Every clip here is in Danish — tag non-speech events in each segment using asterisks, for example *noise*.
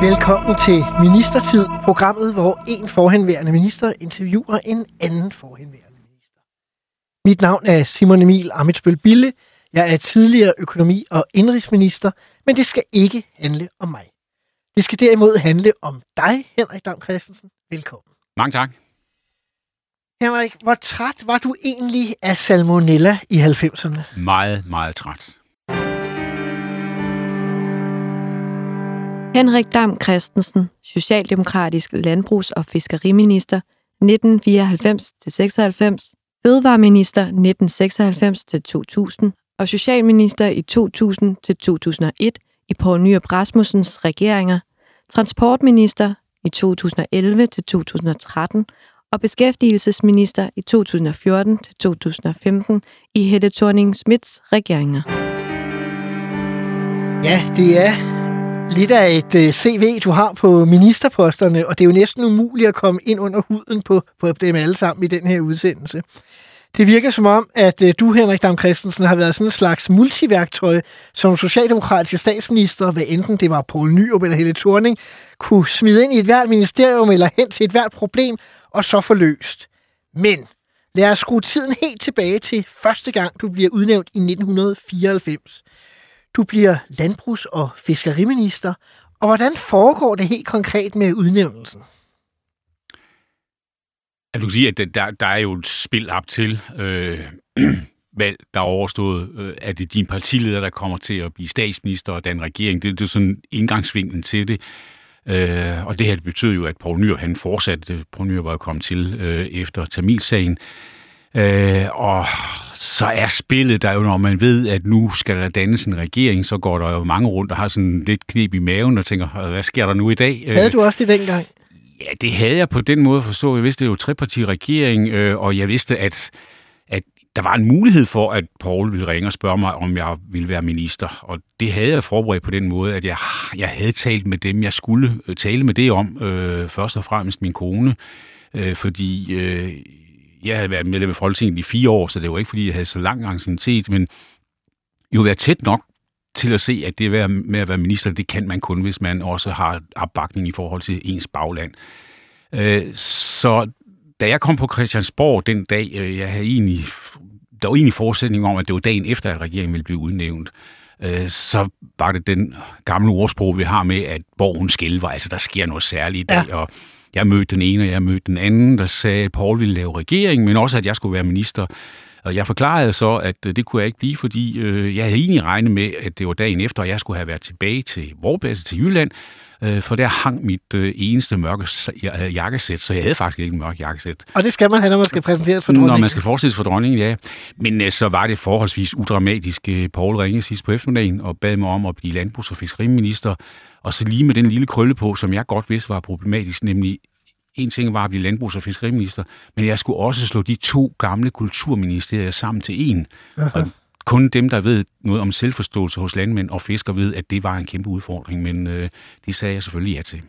Velkommen til Ministertid, programmet, hvor en forhenværende minister interviewer en anden forhenværende minister. Mit navn er Simon Emil Amitsbøl Bille. Jeg er tidligere økonomi- og indrigsminister, men det skal ikke handle om mig. Det skal derimod handle om dig, Henrik Dam Christensen. Velkommen. Mange tak. Henrik, hvor træt var du egentlig af salmonella i 90'erne? Meget, meget træt. Henrik Dam Christensen, Socialdemokratisk landbrugs- og fiskeriminister 1994-96, Fødevareminister 1996-2000 og Socialminister i 2000-2001 i Poul Nyrup Rasmussens regeringer, Transportminister i 2011-2013 og Beskæftigelsesminister i 2014-2015 i Helle thorning Smiths regeringer. Ja, det er lidt af et øh, CV, du har på ministerposterne, og det er jo næsten umuligt at komme ind under huden på, på dem alle sammen i den her udsendelse. Det virker som om, at øh, du, Henrik Dam Christensen, har været sådan en slags multiværktøj, som socialdemokratiske statsminister, hvad enten det var Poul Nyrup eller Helle Thorning, kunne smide ind i et hvert ministerium eller hen til et hvert problem, og så få løst. Men lad os skrue tiden helt tilbage til første gang, du bliver udnævnt i 1994. Du bliver landbrugs- og fiskeriminister. Og hvordan foregår det helt konkret med udnævnelsen? Jeg vil sige, at der, der er jo et spil op til øh, *clears throat* valg, der er overstået. Øh, er det din partileder, der kommer til at blive statsminister og den regering? Det, det er sådan indgangsvinklen til det. Øh, og det her det betyder jo, at Poul Nyrup, han fortsatte. Poul Nyrup var jo kommet til øh, efter Tamilsagen. Øh, og så er spillet der jo, når man ved, at nu skal der dannes en regering, så går der jo mange rundt og har sådan lidt knep i maven og tænker, hvad sker der nu i dag? Havde du også det dengang? Ja, det havde jeg på den måde forstå. Jeg vidste, det var jo trepartiregering, øh, og jeg vidste, at, at der var en mulighed for, at Paul ville ringe og spørge mig, om jeg ville være minister. Og det havde jeg forberedt på den måde, at jeg, jeg havde talt med dem, jeg skulle øh, tale med det om. Øh, først og fremmest min kone, øh, fordi... Øh, jeg havde været medlem af Folketinget i fire år, så det var ikke, fordi jeg havde så lang anciennitet, men jo været tæt nok til at se, at det med at være minister, det kan man kun, hvis man også har opbakning i forhold til ens bagland. Øh, så da jeg kom på Christiansborg den dag, øh, jeg havde egentlig, der var egentlig forudsætning om, at det var dagen efter, at regeringen ville blive udnævnt, øh, så var det den gamle ordsprog, vi har med, at borgen skælver, altså der sker noget særligt i dag, ja. og jeg mødte den ene, og jeg mødte den anden, der sagde, at Paul ville lave regering, men også, at jeg skulle være minister. Og jeg forklarede så, at øh, det kunne jeg ikke blive, fordi øh, jeg havde egentlig regnet med, at det var dagen efter, og jeg skulle have været tilbage til Vorbasse, til Jylland, øh, for der hang mit øh, eneste mørke jakkesæt, så jeg havde faktisk ikke en mørk jakkesæt. Og det skal man have, når man skal præsenteres for dronningen? Når man skal forestille for dronningen, ja. Men øh, så var det forholdsvis udramatisk. Paul ringede sidst på eftermiddagen og bad mig om at blive landbrugs- og fiskeriminister, og så lige med den lille krølle på, som jeg godt vidste var problematisk, nemlig en ting var at blive landbrugs- og fiskeriminister, men jeg skulle også slå de to gamle kulturministerier sammen til en. Og kun dem, der ved noget om selvforståelse hos landmænd og fiskere, ved, at det var en kæmpe udfordring, men øh, det sagde jeg selvfølgelig ja til.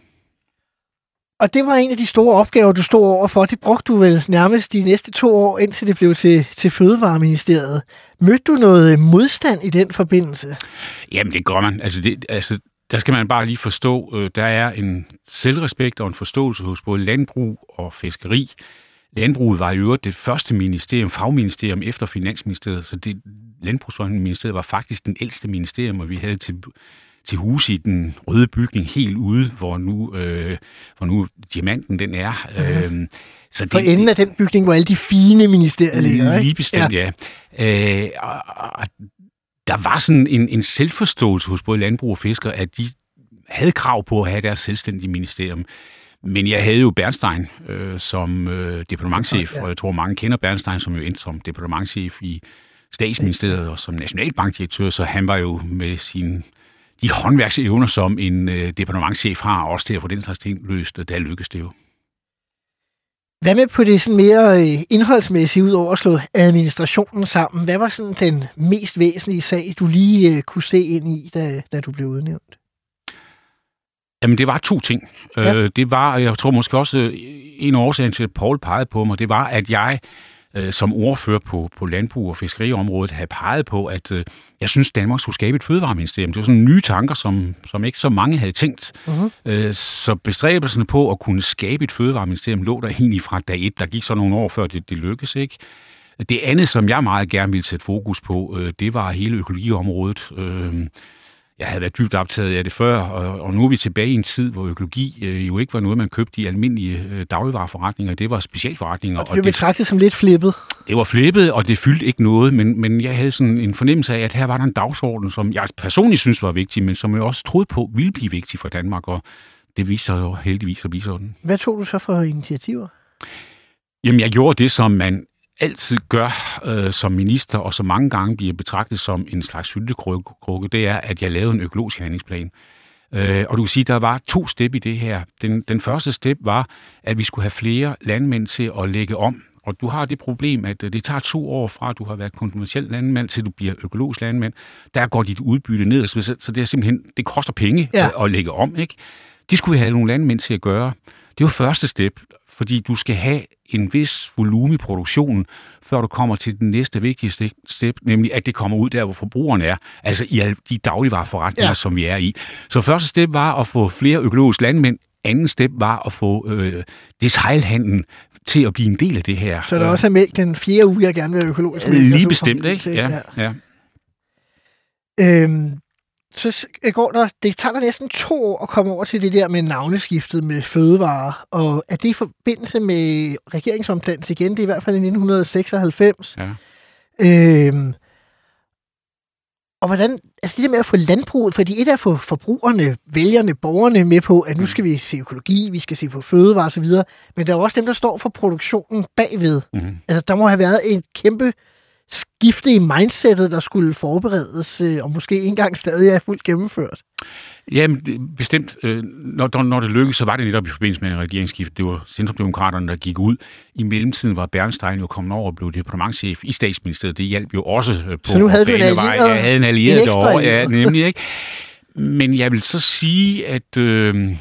Og det var en af de store opgaver, du stod over for. Det brugte du vel nærmest de næste to år, indtil det blev til, til Fødevareministeriet. Mødte du noget modstand i den forbindelse? Jamen, det gør man. Altså, det, altså der skal man bare lige forstå, øh, der er en selvrespekt og en forståelse hos både landbrug og fiskeri. Landbruget var i øvrigt det første ministerium, fagministerium efter Finansministeriet, så det, Landbrugsministeriet var faktisk den ældste ministerium, og vi havde til, til hus i den røde bygning helt ude, hvor nu, øh, hvor nu diamanten den er. Øh, så det, For enden af den bygning, hvor alle de fine ministerier ligger, ikke? Lige bestemt, ja. ja. Øh, og, og der var sådan en, en selvforståelse hos både landbrug og fisker, at de havde krav på at have deres selvstændige ministerium. Men jeg havde jo Bernstein øh, som øh, departementchef, ja. og jeg tror mange kender Bernstein som jo endte som departementchef i statsministeriet og som nationalbankdirektør, så han var jo med sin de håndværksevner, som en øh, departementchef har, også til at få den slags ting løst, der lykkes det jo. Hvad med på det sådan mere øh, indholdsmæssige, ud over at slå administrationen sammen? Hvad var sådan den mest væsentlige sag, du lige øh, kunne se ind i, da, da du blev udnævnt? Jamen, det var to ting. Ja. Øh, det var, jeg tror måske også, en af årsagen til, at Paul pegede på mig, det var, at jeg øh, som ordfører på, på landbrug- og fiskeriområdet havde peget på, at øh, jeg synes, Danmark skulle skabe et fødevareministerium. Det var sådan nye tanker, som, som ikke så mange havde tænkt. Uh-huh. Øh, så bestræbelserne på at kunne skabe et fødevareministerium lå der egentlig fra dag et. Der gik så nogle år før det, det lykkedes, ikke? Det andet, som jeg meget gerne ville sætte fokus på, øh, det var hele økologiområdet. Øh, jeg havde været dybt optaget af det før, og, og nu er vi tilbage i en tid, hvor økologi øh, jo ikke var noget, man købte i almindelige øh, dagligvareforretninger. Det var specialforretninger. Og det blev betragtet som lidt flippet. Det var flippet, og det fyldte ikke noget, men, men jeg havde sådan en fornemmelse af, at her var der en dagsorden, som jeg personligt synes var vigtig, men som jeg også troede på ville blive vigtig for Danmark, og det viser sig jo heldigvis at blive sådan. Hvad tog du så for initiativer? Jamen, jeg gjorde det, som man altid gør øh, som minister, og så mange gange bliver betragtet som en slags syltekrukke, det er, at jeg lavede en økologisk handlingsplan. Øh, og du kan sige, at der var to step i det her. Den, den første step var, at vi skulle have flere landmænd til at lægge om. Og du har det problem, at øh, det tager to år fra, at du har været konventionel landmand, til du bliver økologisk landmand. Der går dit udbytte ned, så det er simpelthen, det koster penge ja. at, at lægge om. Ikke? De skulle vi have nogle landmænd til at gøre. Det var første step fordi du skal have en vis volumen i produktionen, før du kommer til den næste vigtige step, nemlig at det kommer ud der, hvor forbrugerne er, altså i de dagligvareforretninger, ja. som vi er i. Så første step var at få flere økologiske landmænd, anden step var at få øh, detailhandlen til at blive en del af det her. Så der også er mælk den fjerde uge, jeg gerne vil have økologisk mælk? Lige bestemt, ikke? Ja, ja. ja. Øhm, så går der, det tager der næsten to år at komme over til det der med navneskiftet med fødevarer, og er det i forbindelse med regeringsomdannelse igen? Det er i hvert fald i 1996. Ja. Øhm, og hvordan, altså det der med at få landbruget, fordi et er at få forbrugerne, vælgerne, borgerne med på, at nu skal vi se økologi, vi skal se på fødevare osv., men der er også dem, der står for produktionen bagved. Mm-hmm. Altså der må have været en kæmpe skifte i mindsetet, der skulle forberedes, øh, og måske engang stadig er fuldt gennemført? Jamen, bestemt. Øh, når, når det lykkedes, så var det netop i forbindelse med en regeringsskift. Det var Centrumdemokraterne, der gik ud. I mellemtiden var Bernstein jo kommet over og blev departementchef i statsministeriet. Det hjalp jo også øh, på Så nu havde du en allieret? Jeg havde en allieret derovre, ja, nemlig. Ikke? Men jeg vil så sige, at øh,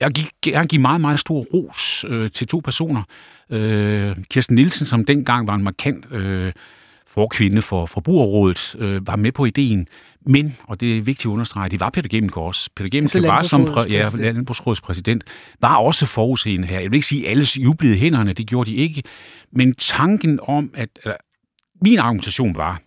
jeg gik gerne give meget, meget stor ros øh, til to personer. Øh, Kirsten Nielsen, som dengang var en markant øh, forkvinde for Forbrugerrådet, øh, var med på ideen. Men, og det er vigtigt at understrege, det var Peter Gennemgaard også. Peter Gennemgaard var som præ- ja, Landbrugsrådets præsident, var også forudseende her. Jeg vil ikke sige, at alle jublede hænderne, det gjorde de ikke. Men tanken om, at øh, min argumentation var,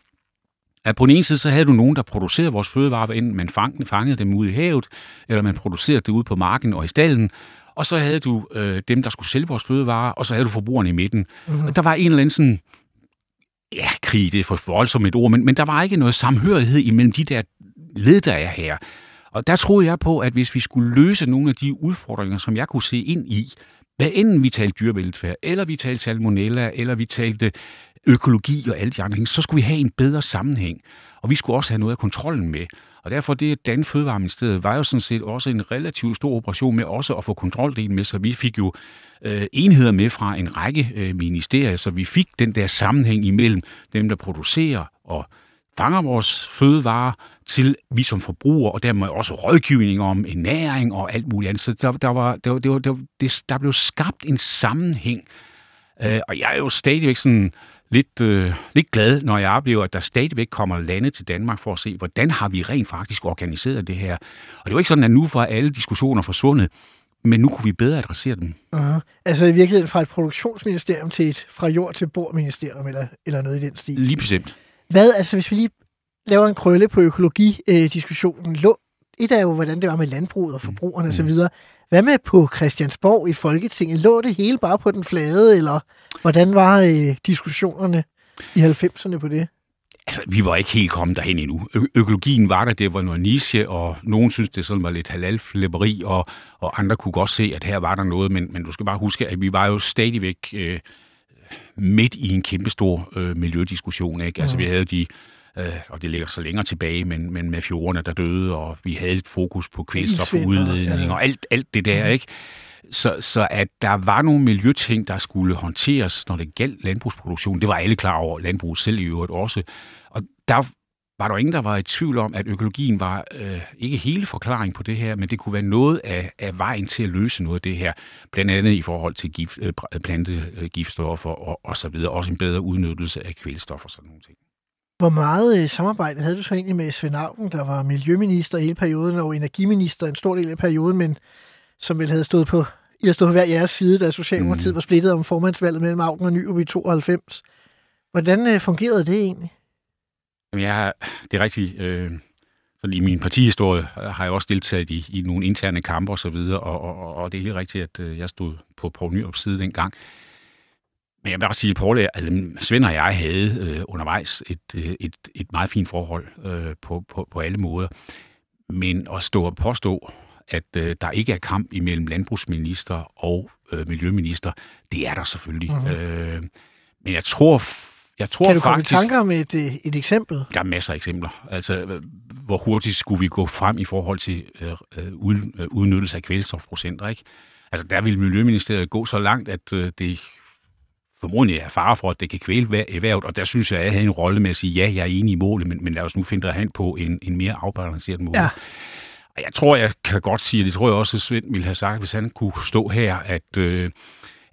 at på den ene side, så havde du nogen, der producerede vores fødevarer, enten man fangede, fangede dem ude i havet, eller man producerede det ude på marken og i stallen. Og så havde du øh, dem, der skulle sælge vores fødevarer, og så havde du forbrugerne i midten. Mm-hmm. Og der var en eller anden sådan ja, krig, det er for voldsomt et ord, men, men der var ikke noget samhørighed imellem de der led, der er her. Og der troede jeg på, at hvis vi skulle løse nogle af de udfordringer, som jeg kunne se ind i, hvad enten vi talte dyrevelfærd, eller vi talte salmonella, eller vi talte økologi og alle de andre ting, så skulle vi have en bedre sammenhæng. Og vi skulle også have noget af kontrollen med. Og derfor det Dan Fødevareministeriet var jo sådan set også en relativt stor operation med også at få kontroldelen med, så vi fik jo øh, enheder med fra en række øh, ministerier, så vi fik den der sammenhæng imellem dem, der producerer og fanger vores fødevarer, til vi som forbrugere, og dermed også rådgivning om ernæring og alt muligt andet. Så der, der, var, der, der, der, der, der blev skabt en sammenhæng. Øh, og jeg er jo stadigvæk sådan lidt, øh, lidt glad, når jeg oplever, at der stadigvæk kommer lande til Danmark for at se, hvordan har vi rent faktisk organiseret det her. Og det er jo ikke sådan, at nu var alle diskussioner forsvundet, men nu kunne vi bedre adressere dem. Uh-huh. Altså i virkeligheden fra et produktionsministerium til et fra jord til bord ministerium, eller, eller noget i den stil. Lige bestemt. Hvad, altså hvis vi lige laver en krølle på økologidiskussionen, øh, et er jo, hvordan det var med landbruget og forbrugerne mm. osv. Hvad med på Christiansborg i Folketinget? Lå det hele bare på den flade, eller hvordan var øh, diskussionerne i 90'erne på det? Altså, vi var ikke helt kommet derhen endnu. Ø- økologien var der, det var noget niche, og nogen synes, det sådan var lidt halalflipperi, og, og andre kunne godt se, at her var der noget, men, men du skal bare huske, at vi var jo stadigvæk øh, midt i en kæmpestor øh, miljødiskussion. Ikke? Altså, mm. vi havde de øh, og det ligger så længere tilbage, men, men med fjordene, der døde, og vi havde et fokus på kvælstofudledning ja. og alt, alt det der, mm. ikke? Så, så at der var nogle miljøting, der skulle håndteres, når det galt landbrugsproduktion, det var alle klar over, landbrug selv i øvrigt også. Og der var der ingen, der var i tvivl om, at økologien var øh, ikke hele forklaring på det her, men det kunne være noget af, af vejen til at løse noget af det her, blandt andet i forhold til gift, øh, plantegiftstoffer og, og så videre, også en bedre udnyttelse af kvælstof og sådan nogle ting. Hvor meget øh, samarbejde havde du så egentlig med Svend Augen, der var miljøminister hele perioden og energiminister en stor del af perioden, men som vel havde stået på, I har stået på hver jeres side, da Socialdemokratiet mm. var splittet om formandsvalget mellem Augen og Nyrup i 92. Hvordan øh, fungerede det egentlig? Jamen, jeg, det er rigtigt. Øh, så i min partihistorie har jeg også deltaget i, i nogle interne kampe og så videre, og, og, og det er helt rigtigt, at øh, jeg stod på Poul Nyrups side dengang. Men jeg vil bare sige, at Poul, altså, Svend og jeg havde øh, undervejs et, øh, et, et meget fint forhold øh, på, på, på alle måder. Men at stå og påstå, at øh, der ikke er kamp imellem landbrugsminister og øh, miljøminister, det er der selvfølgelig. Mm-hmm. Øh, men jeg tror jeg tror kan du faktisk, komme i tanker om et, øh, et eksempel? Der er masser af eksempler. Altså, hvor hurtigt skulle vi gå frem i forhold til øh, øh, udnyttelse af kvælstofprocenter, ikke? Altså, der vil Miljøministeriet gå så langt, at øh, det formodentlig er fare for, at det kan kvæle erhvervet, og der synes jeg, at jeg havde en rolle med at sige, ja, jeg er enig i målet, men, men lad os nu finde hen på en, en mere afbalanceret måde. Ja. Jeg tror, jeg kan godt sige, og det tror jeg også, at Svend ville have sagt, hvis han kunne stå her, at, øh,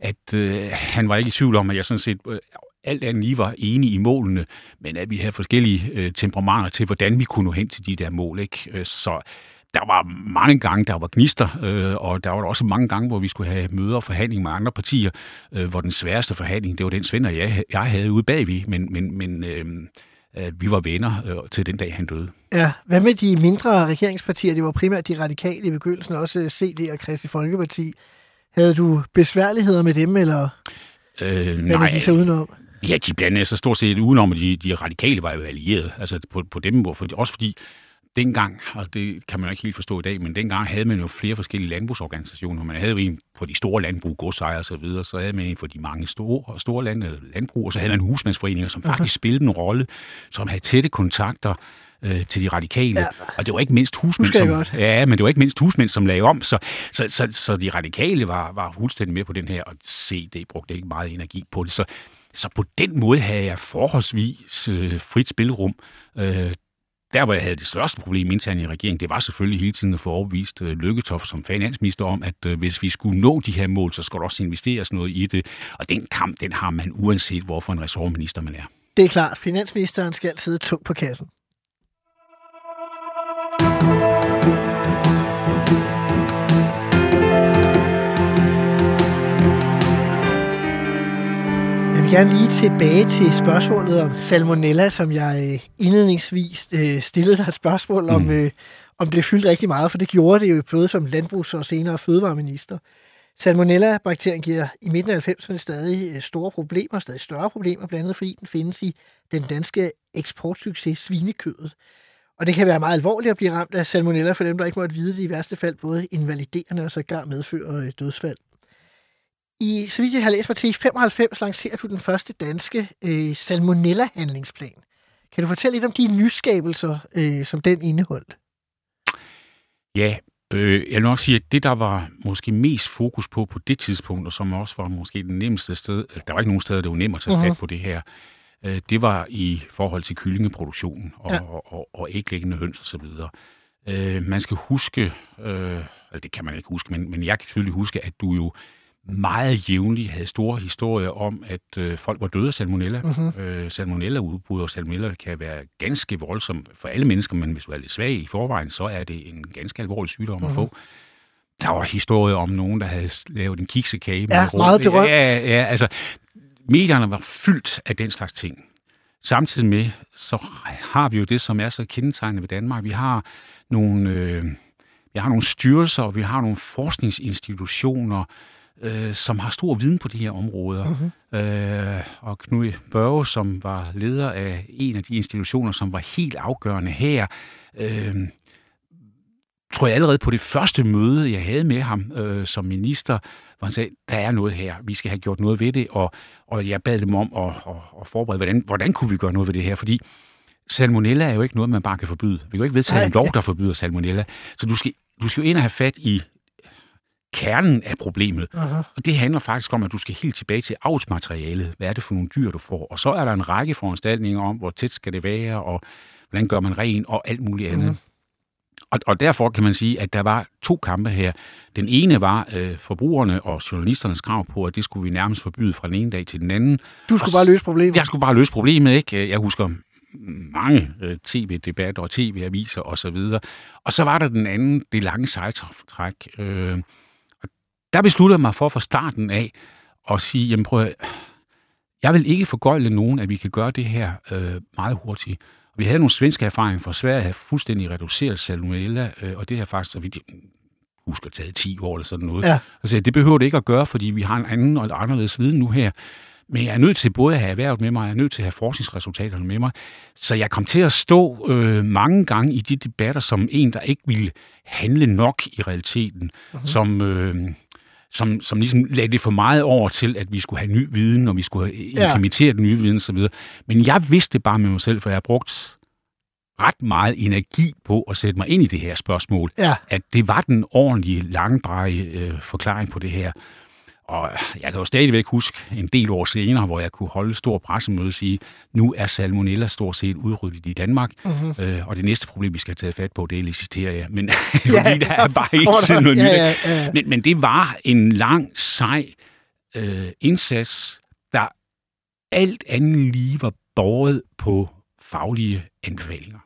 at øh, han var ikke i tvivl om, at jeg sådan set øh, alt andet lige var enige i målene, men at vi havde forskellige øh, temperamenter til, hvordan vi kunne nå hen til de der mål. Ikke? Øh, så der var mange gange, der var gnister, øh, og der var også mange gange, hvor vi skulle have møder og forhandlinger med andre partier, øh, hvor den sværeste forhandling, det var den Svend og jeg, jeg havde ude bagved, men, men, men øh, øh, vi var venner øh, til den dag, han døde. Ja, hvad med de mindre regeringspartier? Det var primært de radikale i begyndelsen, også CD og Kristi Folkeparti. Havde du besværligheder med dem, eller øh, nej, de så udenom? Ja, de blandede sig stort set udenom, og de, de radikale var jo allierede. Altså på, på dem, for, også fordi dengang, og det kan man jo ikke helt forstå i dag, men dengang havde man jo flere forskellige landbrugsorganisationer. Man havde jo en for de store landbrug, godsejere og så videre, så havde man en for de mange store, store land, landbrug, og så havde man husmandsforeninger, som faktisk spillede en rolle, som havde tætte kontakter øh, til de radikale. Ja. Og det var ikke mindst husmænd, som, godt. ja, men det var ikke mindst husmænd, som lagde om. Så, så, så, så de radikale var, var fuldstændig med på den her, og CD brugte ikke meget energi på det. Så så på den måde havde jeg forholdsvis øh, frit spilrum. Øh, der, hvor jeg havde det største problem internt i regeringen, det var selvfølgelig hele tiden at få overbevist øh, Lykketoft som finansminister om, at øh, hvis vi skulle nå de her mål, så skal der også investeres noget i det. Og den kamp, den har man uanset, hvorfor en ressortminister man er. Det er klart. Finansministeren skal sidde tungt på kassen. Vil gerne lige tilbage til spørgsmålet om salmonella, som jeg øh, indledningsvis øh, stillede dig et spørgsmål om, mm. øh, om det fyldte rigtig meget, for det gjorde det jo både som landbrugs- og senere fødevareminister. Salmonella-bakterien giver i midten af 90'erne stadig store problemer, stadig større problemer, blandt andet fordi den findes i den danske eksportsucces svinekødet. Og det kan være meget alvorligt at blive ramt af salmonella for dem, der ikke måtte vide det i værste fald både invaliderende og sågar medfører dødsfald. I, så vidt jeg har læst mig til, i 95 lancerer du den første danske øh, salmonella-handlingsplan. Kan du fortælle lidt om de nyskabelser, øh, som den indeholdt? Ja, øh, jeg vil nok sige, at det, der var måske mest fokus på på det tidspunkt, og som også var måske den nemmeste sted, der var ikke nogen steder, der var nemt at tage uh-huh. fat på det her, øh, det var i forhold til kyllingeproduktionen og, ja. og, og, og æglæggende høns osv. Øh, man skal huske, øh, eller det kan man ikke huske, men, men jeg kan selvfølgelig huske, at du jo meget jævnligt havde store historier om, at øh, folk var døde af salmonella. Mm-hmm. Øh, salmonella-udbrud og salmonella kan være ganske voldsomt for alle mennesker, men hvis du er lidt svag i forvejen, så er det en ganske alvorlig sygdom mm-hmm. at mhm. få. Der var historier om nogen, der havde lavet en kiksekage. Ja, med meget berømt. Ja, ja, altså, medierne var fyldt af den slags ting. Samtidig med, så har vi jo det, som er så kendetegnende ved Danmark. Vi har nogle, øh, vi har nogle styrelser, og vi har nogle forskningsinstitutioner, øh, som har stor viden på de her områder. Mm-hmm. Øh, og Knud Børge, som var leder af en af de institutioner, som var helt afgørende her, øh, tror jeg allerede på det første møde, jeg havde med ham øh, som minister, hvor han sagde, der er noget her, vi skal have gjort noget ved det, og, og jeg bad dem om at, at, at forberede, hvordan, hvordan kunne vi gøre noget ved det her, fordi salmonella er jo ikke noget, man bare kan forbyde. Vi kan jo ikke vedtage en lov, der forbyder salmonella. Så du skal, du skal jo ind og have fat i kernen af problemet. Uh-huh. Og det handler faktisk om, at du skal helt tilbage til avlsmaterialet. Hvad er det for nogle dyr, du får? Og så er der en række foranstaltninger om, hvor tæt skal det være, og hvordan gør man ren, og alt muligt andet. Mhm. Og, og derfor kan man sige, at der var to kampe her. Den ene var øh, forbrugerne og journalisternes krav på, at det skulle vi nærmest forbyde fra den ene dag til den anden. Du skulle Og bare løse problemet. Jeg skulle bare løse problemet, ikke? Jeg husker mange øh, tv-debatter og tv-aviser osv. Og, og så var der den anden, det lange sejtræk. Øh, der besluttede jeg mig for fra starten af at sige, jamen prøv at, jeg vil ikke forgøjle nogen, at vi kan gøre det her øh, meget hurtigt. Vi havde nogle svenske erfaringer fra Sverige, at have fuldstændig reduceret salmonella, øh, og det har faktisk, så vidt jeg husker, taget 10 år eller sådan noget. Ja. Altså, det behøver det ikke at gøre, fordi vi har en anden og anderledes viden nu her. Men jeg er nødt til både at have erhvervet med mig, og jeg er nødt til at have forskningsresultaterne med mig. Så jeg kom til at stå øh, mange gange i de debatter som en, der ikke ville handle nok i realiteten. Uh-huh. Som, øh, som, som ligesom lagde det for meget over til, at vi skulle have ny viden, og vi skulle have Ja. den nye viden osv. Men jeg vidste bare med mig selv, for jeg har brugt ret meget energi på at sætte mig ind i det her spørgsmål, Ja. at det var den ordentlige, langdrejede øh, forklaring på det her. Og jeg kan jo stadigvæk huske en del år senere, hvor jeg kunne holde et stort pressemøde og sige, nu er salmonella stort set udryddet i Danmark, Mhm. øh, og det næste problem, vi skal have taget fat på, det er liciteria. Men *laughs* Ja, fordi der er bare der- sådan noget ja, ja, ja. Men, men det var en lang, sej øh, indsats, der alt andet lige var båret på faglige anbefalinger.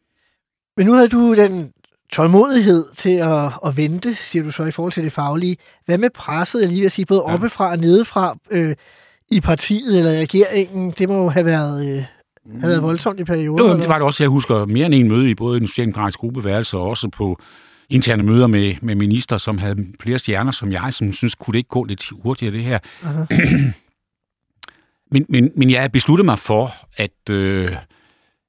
Men nu havde du den tålmodighed til at, at vente, siger du så, i forhold til det faglige. Hvad med presset, jeg lige vil sige, både Ja. oppefra og nedefra øh, i partiet eller regeringen? Det må jo have været, øh, have været voldsomt i perioder. Jo, det var det også. Jeg husker mere end en møde i både den socialdemokratiske gruppeværelse og også på interne møder med, med minister, som havde flere stjerner som jeg, som synes, kunne det ikke gå lidt hurtigere det her. *clears throat* Men, men, men jeg besluttede mig for, at, øh,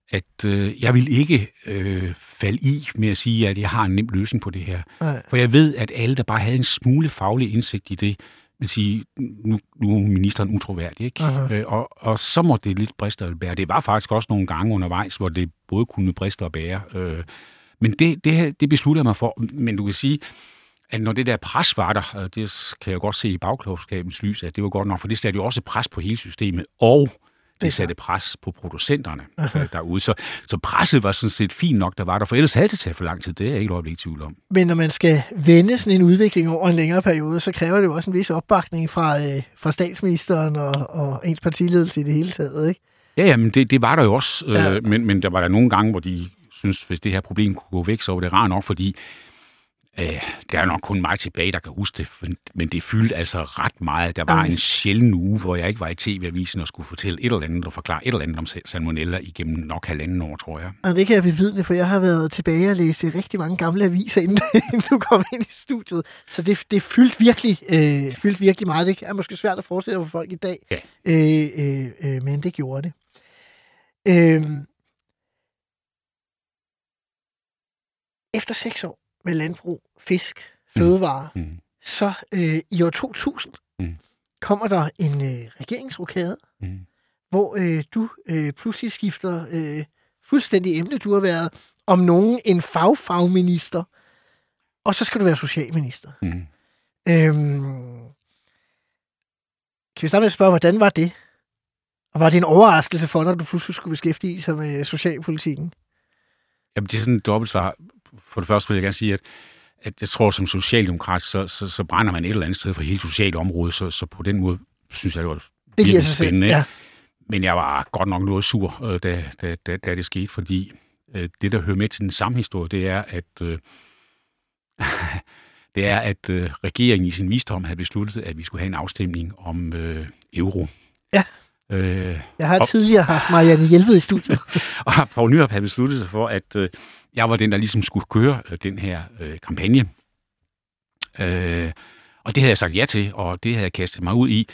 at øh, jeg vil ikke øh, falde i med at sige, at jeg har en nem løsning på det her. Nej. For jeg ved, at alle, der bare havde en smule faglig indsigt i det, vil sige, nu, nu er ministeren utroværdig, ikke? Øh, og, og så må det lidt briste og bære. Det var faktisk også nogle gange undervejs, hvor det både kunne briste og bære. Øh, men det, det, her- det besluttede jeg mig for. Men du kan sige, at når det der pres var der, det kan jeg jo godt se i bagklogskabens lys, at det var godt nok, for det satte jo også pres på hele systemet, og det satte pres på producenterne *laughs* øh, derude. Så, så presset var sådan set fint nok, der var der, for ellers havde det taget for lang tid. Det er jeg ikke et øjeblik i tvivl om. Men når man skal vende sådan en udvikling over en længere periode, så kræver det jo også en vis opbakning fra, øh, fra statsministeren og, og ens partiledelse i det hele taget, ikke? Ja, ja, men det, det var der jo også, øh, Ja. men, men der var der nogle gange, hvor de synes, hvis det her problem kunne gå væk, så var det rart nok, fordi øh, der er nok kun mig tilbage, der kan huske det, men, men det fyldte altså ret meget. Der var en sjælden uge, hvor jeg ikke var i tv-avisen og skulle fortælle et eller andet og forklare et eller andet om sal- salmonella igennem nok halvanden år, tror jeg. Og det kan jeg bevidne, for jeg har været tilbage og læst rigtig mange gamle aviser, *laughs* inden, inden du kom ind i studiet. Så det, det fyldte virkelig, øh, fyldte virkelig meget. Det er måske svært at forestille for folk i dag, Ja. øh, øh, øh, men det gjorde det. Øh, efter seks år med landbrug, fisk, fødevare, mm. Mm. så øh, i år 2000 Mm. kommer der en øh, regeringsrokade, Mm. hvor øh, du øh, pludselig skifter øh, fuldstændig emne. Du har været om nogen en fagfagminister, og så skal du være socialminister. Mm. Øhm, kan vi starte med at spørge, hvordan var det? Og var det en overraskelse for dig, at du pludselig skulle beskæftige sig med socialpolitikken? Jamen, det er sådan et dobbeltsvar. For det første vil jeg gerne sige, at, at jeg tror, som socialdemokrat, så, så, så brænder man et eller andet sted for hele sociale område, så, så på den måde synes jeg, det var Det giver sig selv. spændende. ikke? Ja. Men jeg var godt nok noget sur, øh, da, da, da, da det skete, fordi øh, det, der hører med til den samme historie, det er, at, øh, *laughs* det er, at øh, regeringen i sin visdom havde besluttet, at vi skulle have en afstemning om øh, euro. Ja. Øh, Jeg har Og- tidligere haft Marianne Hjelved i studiet. *laughs* og Poul Nyrup havde besluttet sig for, at øh, jeg var den, der ligesom skulle køre øh, den her øh, kampagne. Øh, og det havde jeg sagt ja til, og det havde jeg kastet mig ud i.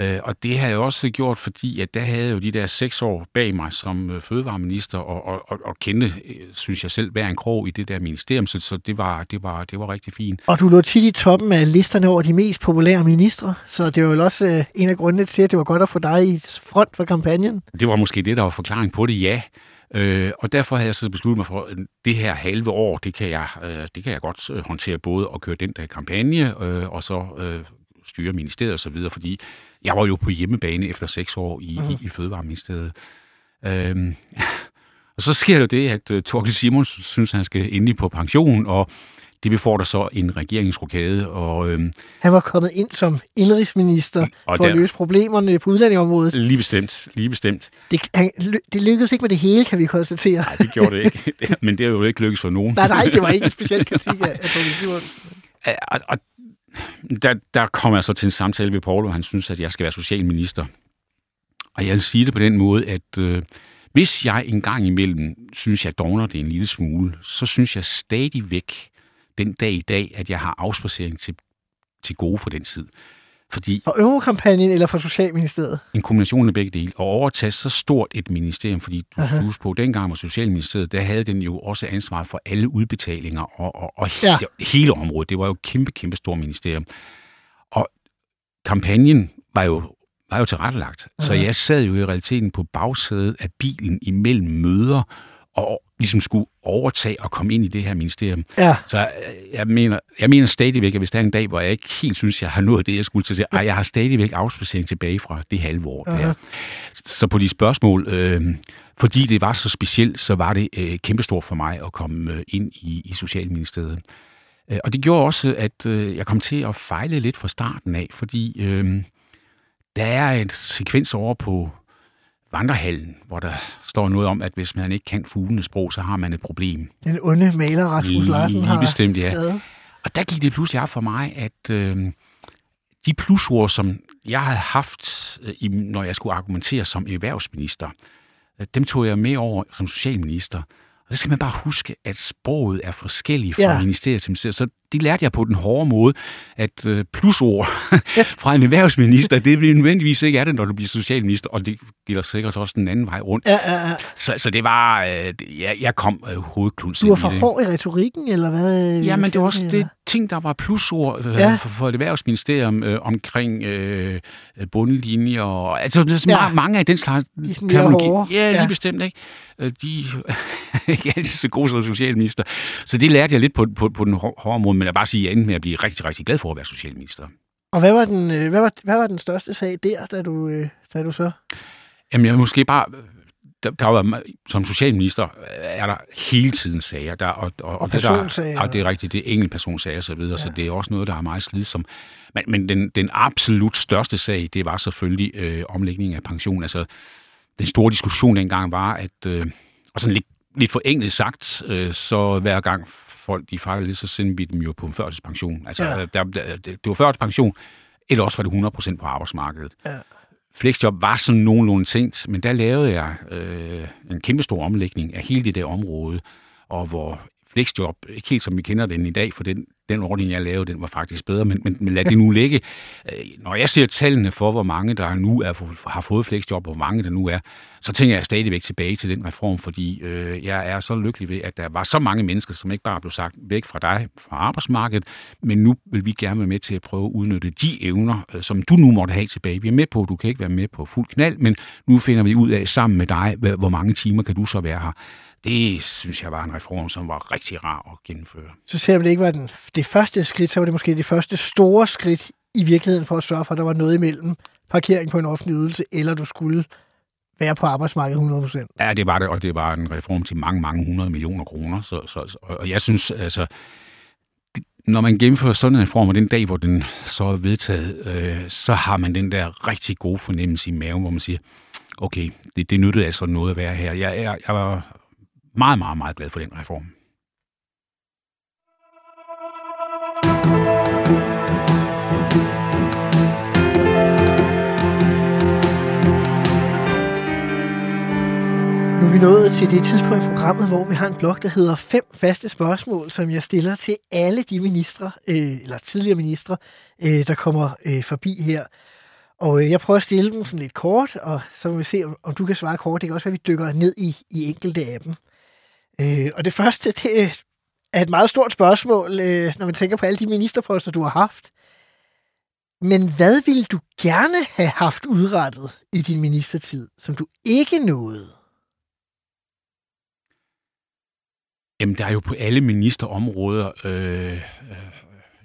Øh, og det havde jeg også gjort, fordi at der havde jeg jo de der seks år bag mig som øh, fødevareminister, og, og, og, og kendte, øh, synes jeg selv, hver en krog i det der ministerium, så, så det, var, det, var, det var rigtig fint. Og du lå tit i toppen af listerne over de mest populære ministre, så det var jo også øh, en af grundene til, at det var godt at få dig i front for kampagnen. Det var måske det, der var forklaring på det, ja. Øh, og derfor har jeg så besluttet mig for, at det her halve år, det kan jeg, øh, det kan jeg godt øh, håndtere både at køre den der kampagne, øh, og så øh, styre ministeriet og så videre, fordi jeg var jo på hjemmebane efter seks år i, mm. i, i Fødevareministeriet. Øh, og så sker det det, at uh, Torkel Simons synes, han skal endelig på pension, og det befordrer så en regeringsrokade. Og, øhm, han var kommet ind som indrigsminister og for der, at løse problemerne på udlændingområdet. Lige bestemt, lige bestemt. Det, han, det lykkedes ikke med det hele, kan vi konstatere. Nej, det gjorde det ikke. *laughs* Men det er jo ikke lykkedes for nogen. nej, nej, det var ikke en speciel kritik af, af Torkel Simons. Og, og der, der kom jeg så til en samtale ved Paul, og han synes, at jeg skal være socialminister. Og jeg vil sige det på den måde, at øh, hvis jeg en gang imellem synes, jeg dogner det en lille smule, så synes jeg stadigvæk den dag i dag, at jeg har afspacering til, til gode for den tid. Fordi for Eurokampagnen eller for Socialministeriet? En kombination af begge dele. Og overtage så stort et ministerium, fordi du skal huske på, dengang var Socialministeriet, der havde den jo også ansvar for alle udbetalinger og, og, og ja. hele, området. Det var jo et kæmpe, kæmpe stort ministerium. Og kampagnen var jo var jo tilrettelagt. Uh-huh. Så jeg sad jo i realiteten på bagsædet af bilen imellem møder, og ligesom skulle overtage og komme ind i det her ministerium. Ja. Så jeg, jeg, mener, jeg mener stadigvæk, at hvis der er en dag, hvor jeg ikke helt synes, jeg har nået det, jeg skulle til, at jeg har stadigvæk afspacering tilbage fra det halve år. Der. Så på de spørgsmål, øh, fordi det var så specielt, så var det øh, kæmpestort for mig at komme øh, ind i, i Socialministeriet. Øh, og det gjorde også, at øh, jeg kom til at fejle lidt fra starten af, fordi... Øh, der er en sekvens over på vandrehallen, hvor der står noget om, at hvis man ikke kan fuglenes sprog, så har man et problem. Den onde maler Rasmus Larsen har bestemt, ja. Og der gik det pludselig op for mig, at øh, de plusord, som jeg havde haft, øh, når jeg skulle argumentere som erhvervsminister, øh, dem tog jeg med over som socialminister. Og så skal man bare huske, at sproget er forskelligt fra ja. ministeriet til ministeriet. Så det lærte jeg på den hårde måde, at øh, plusord *laughs* fra en erhvervsminister, det bliver nødvendigvis ikke er det, når du bliver socialminister, og det gælder sikkert også den anden vej rundt. Ja, ja, ja. Så, så det var, øh, jeg, jeg kom øh, hovedkluns Du var for hård i retorikken, eller hvad? Ja, men det var også det ting, der var plusord øh, ja. for, for et erhvervsministerium øh, omkring øh, bundlinjer, og altså ja. mange af den slags terminologi. Ja, lige ja. bestemt, ikke? Øh, de *laughs* er ikke altid så gode som socialminister. Så det lærte jeg lidt på, på, på den hårde måde, men jeg bare sige, at jeg endte med at blive rigtig, rigtig glad for at være socialminister. Og hvad var den, øh, hvad var, hvad var den største sag der, da du, øh, da du så? Jamen, jeg måske bare... Der, der var, som socialminister er der hele tiden sager. Der, og, og, og personsager. Det der, og det er rigtigt, det er enkeltpersonsager og så videre, ja. så det er også noget, der er meget slidsomt. Men, men den, den absolut største sag, det var selvfølgelig øh, omlægning af pension. Altså, den store diskussion dengang var, at, øh, og sådan lidt, lidt forenklet sagt, øh, så hver gang folk de fejler lidt, så sender vi dem jo på en førtidspension. Altså, ja. der, der, det var førtidspension, eller også var det 100% på arbejdsmarkedet. Ja. Flexjob var sådan nogenlunde tænkt, men der lavede jeg øh, en kæmpe stor omlægning af hele det der område, og hvor flexjob, ikke helt som vi kender den i dag, for den, den ordning, jeg lavede, den var faktisk bedre, men, men, men lad det nu ligge. *laughs* Øh, når jeg ser tallene for, hvor mange der nu er, har fået flexjob, og hvor mange der nu er, så tænker jeg stadigvæk tilbage til den reform, fordi øh, jeg er så lykkelig ved, at der var så mange mennesker, som ikke bare blev sagt væk fra dig, fra arbejdsmarkedet, men nu vil vi gerne være med til at prøve at udnytte de evner, øh, som du nu måtte have tilbage. Vi er med på, du kan ikke være med på fuld knald, men nu finder vi ud af sammen med dig, hvor mange timer kan du så være her. Det synes jeg var en reform, som var rigtig rar at gennemføre. Så selvom det ikke var den, det første skridt, så var det måske det første store skridt i virkeligheden for at sørge for, at der var noget imellem parkering på en offentlig ydelse, eller du skulle være på arbejdsmarkedet 100%. Ja, det var det, og det var en reform til mange, mange hundrede millioner kroner. Så, så, og jeg synes, altså, når man gennemfører sådan en reform, og den dag, hvor den så er vedtaget, øh, så har man den der rigtig gode fornemmelse i maven, hvor man siger, okay, det, det nyttede altså noget at være her. Jeg, jeg, jeg var meget, meget, meget glad for den reform. Nu er vi nået til det tidspunkt i programmet, hvor vi har en blog, der hedder fem faste spørgsmål, som jeg stiller til alle de ministre, øh, eller tidligere ministre, øh, der kommer øh, forbi her. Og øh, jeg prøver at stille dem sådan lidt kort, og så må vi se, om, om du kan svare kort. Det kan også være, at vi dykker ned i, i enkelte af dem. Øh, og det første, det er et meget stort spørgsmål, øh, når man tænker på alle de ministerposter, du har haft. Men hvad ville du gerne have haft udrettet i din ministertid, som du ikke nåede? Jamen, der er jo på alle ministerområder øh, øh,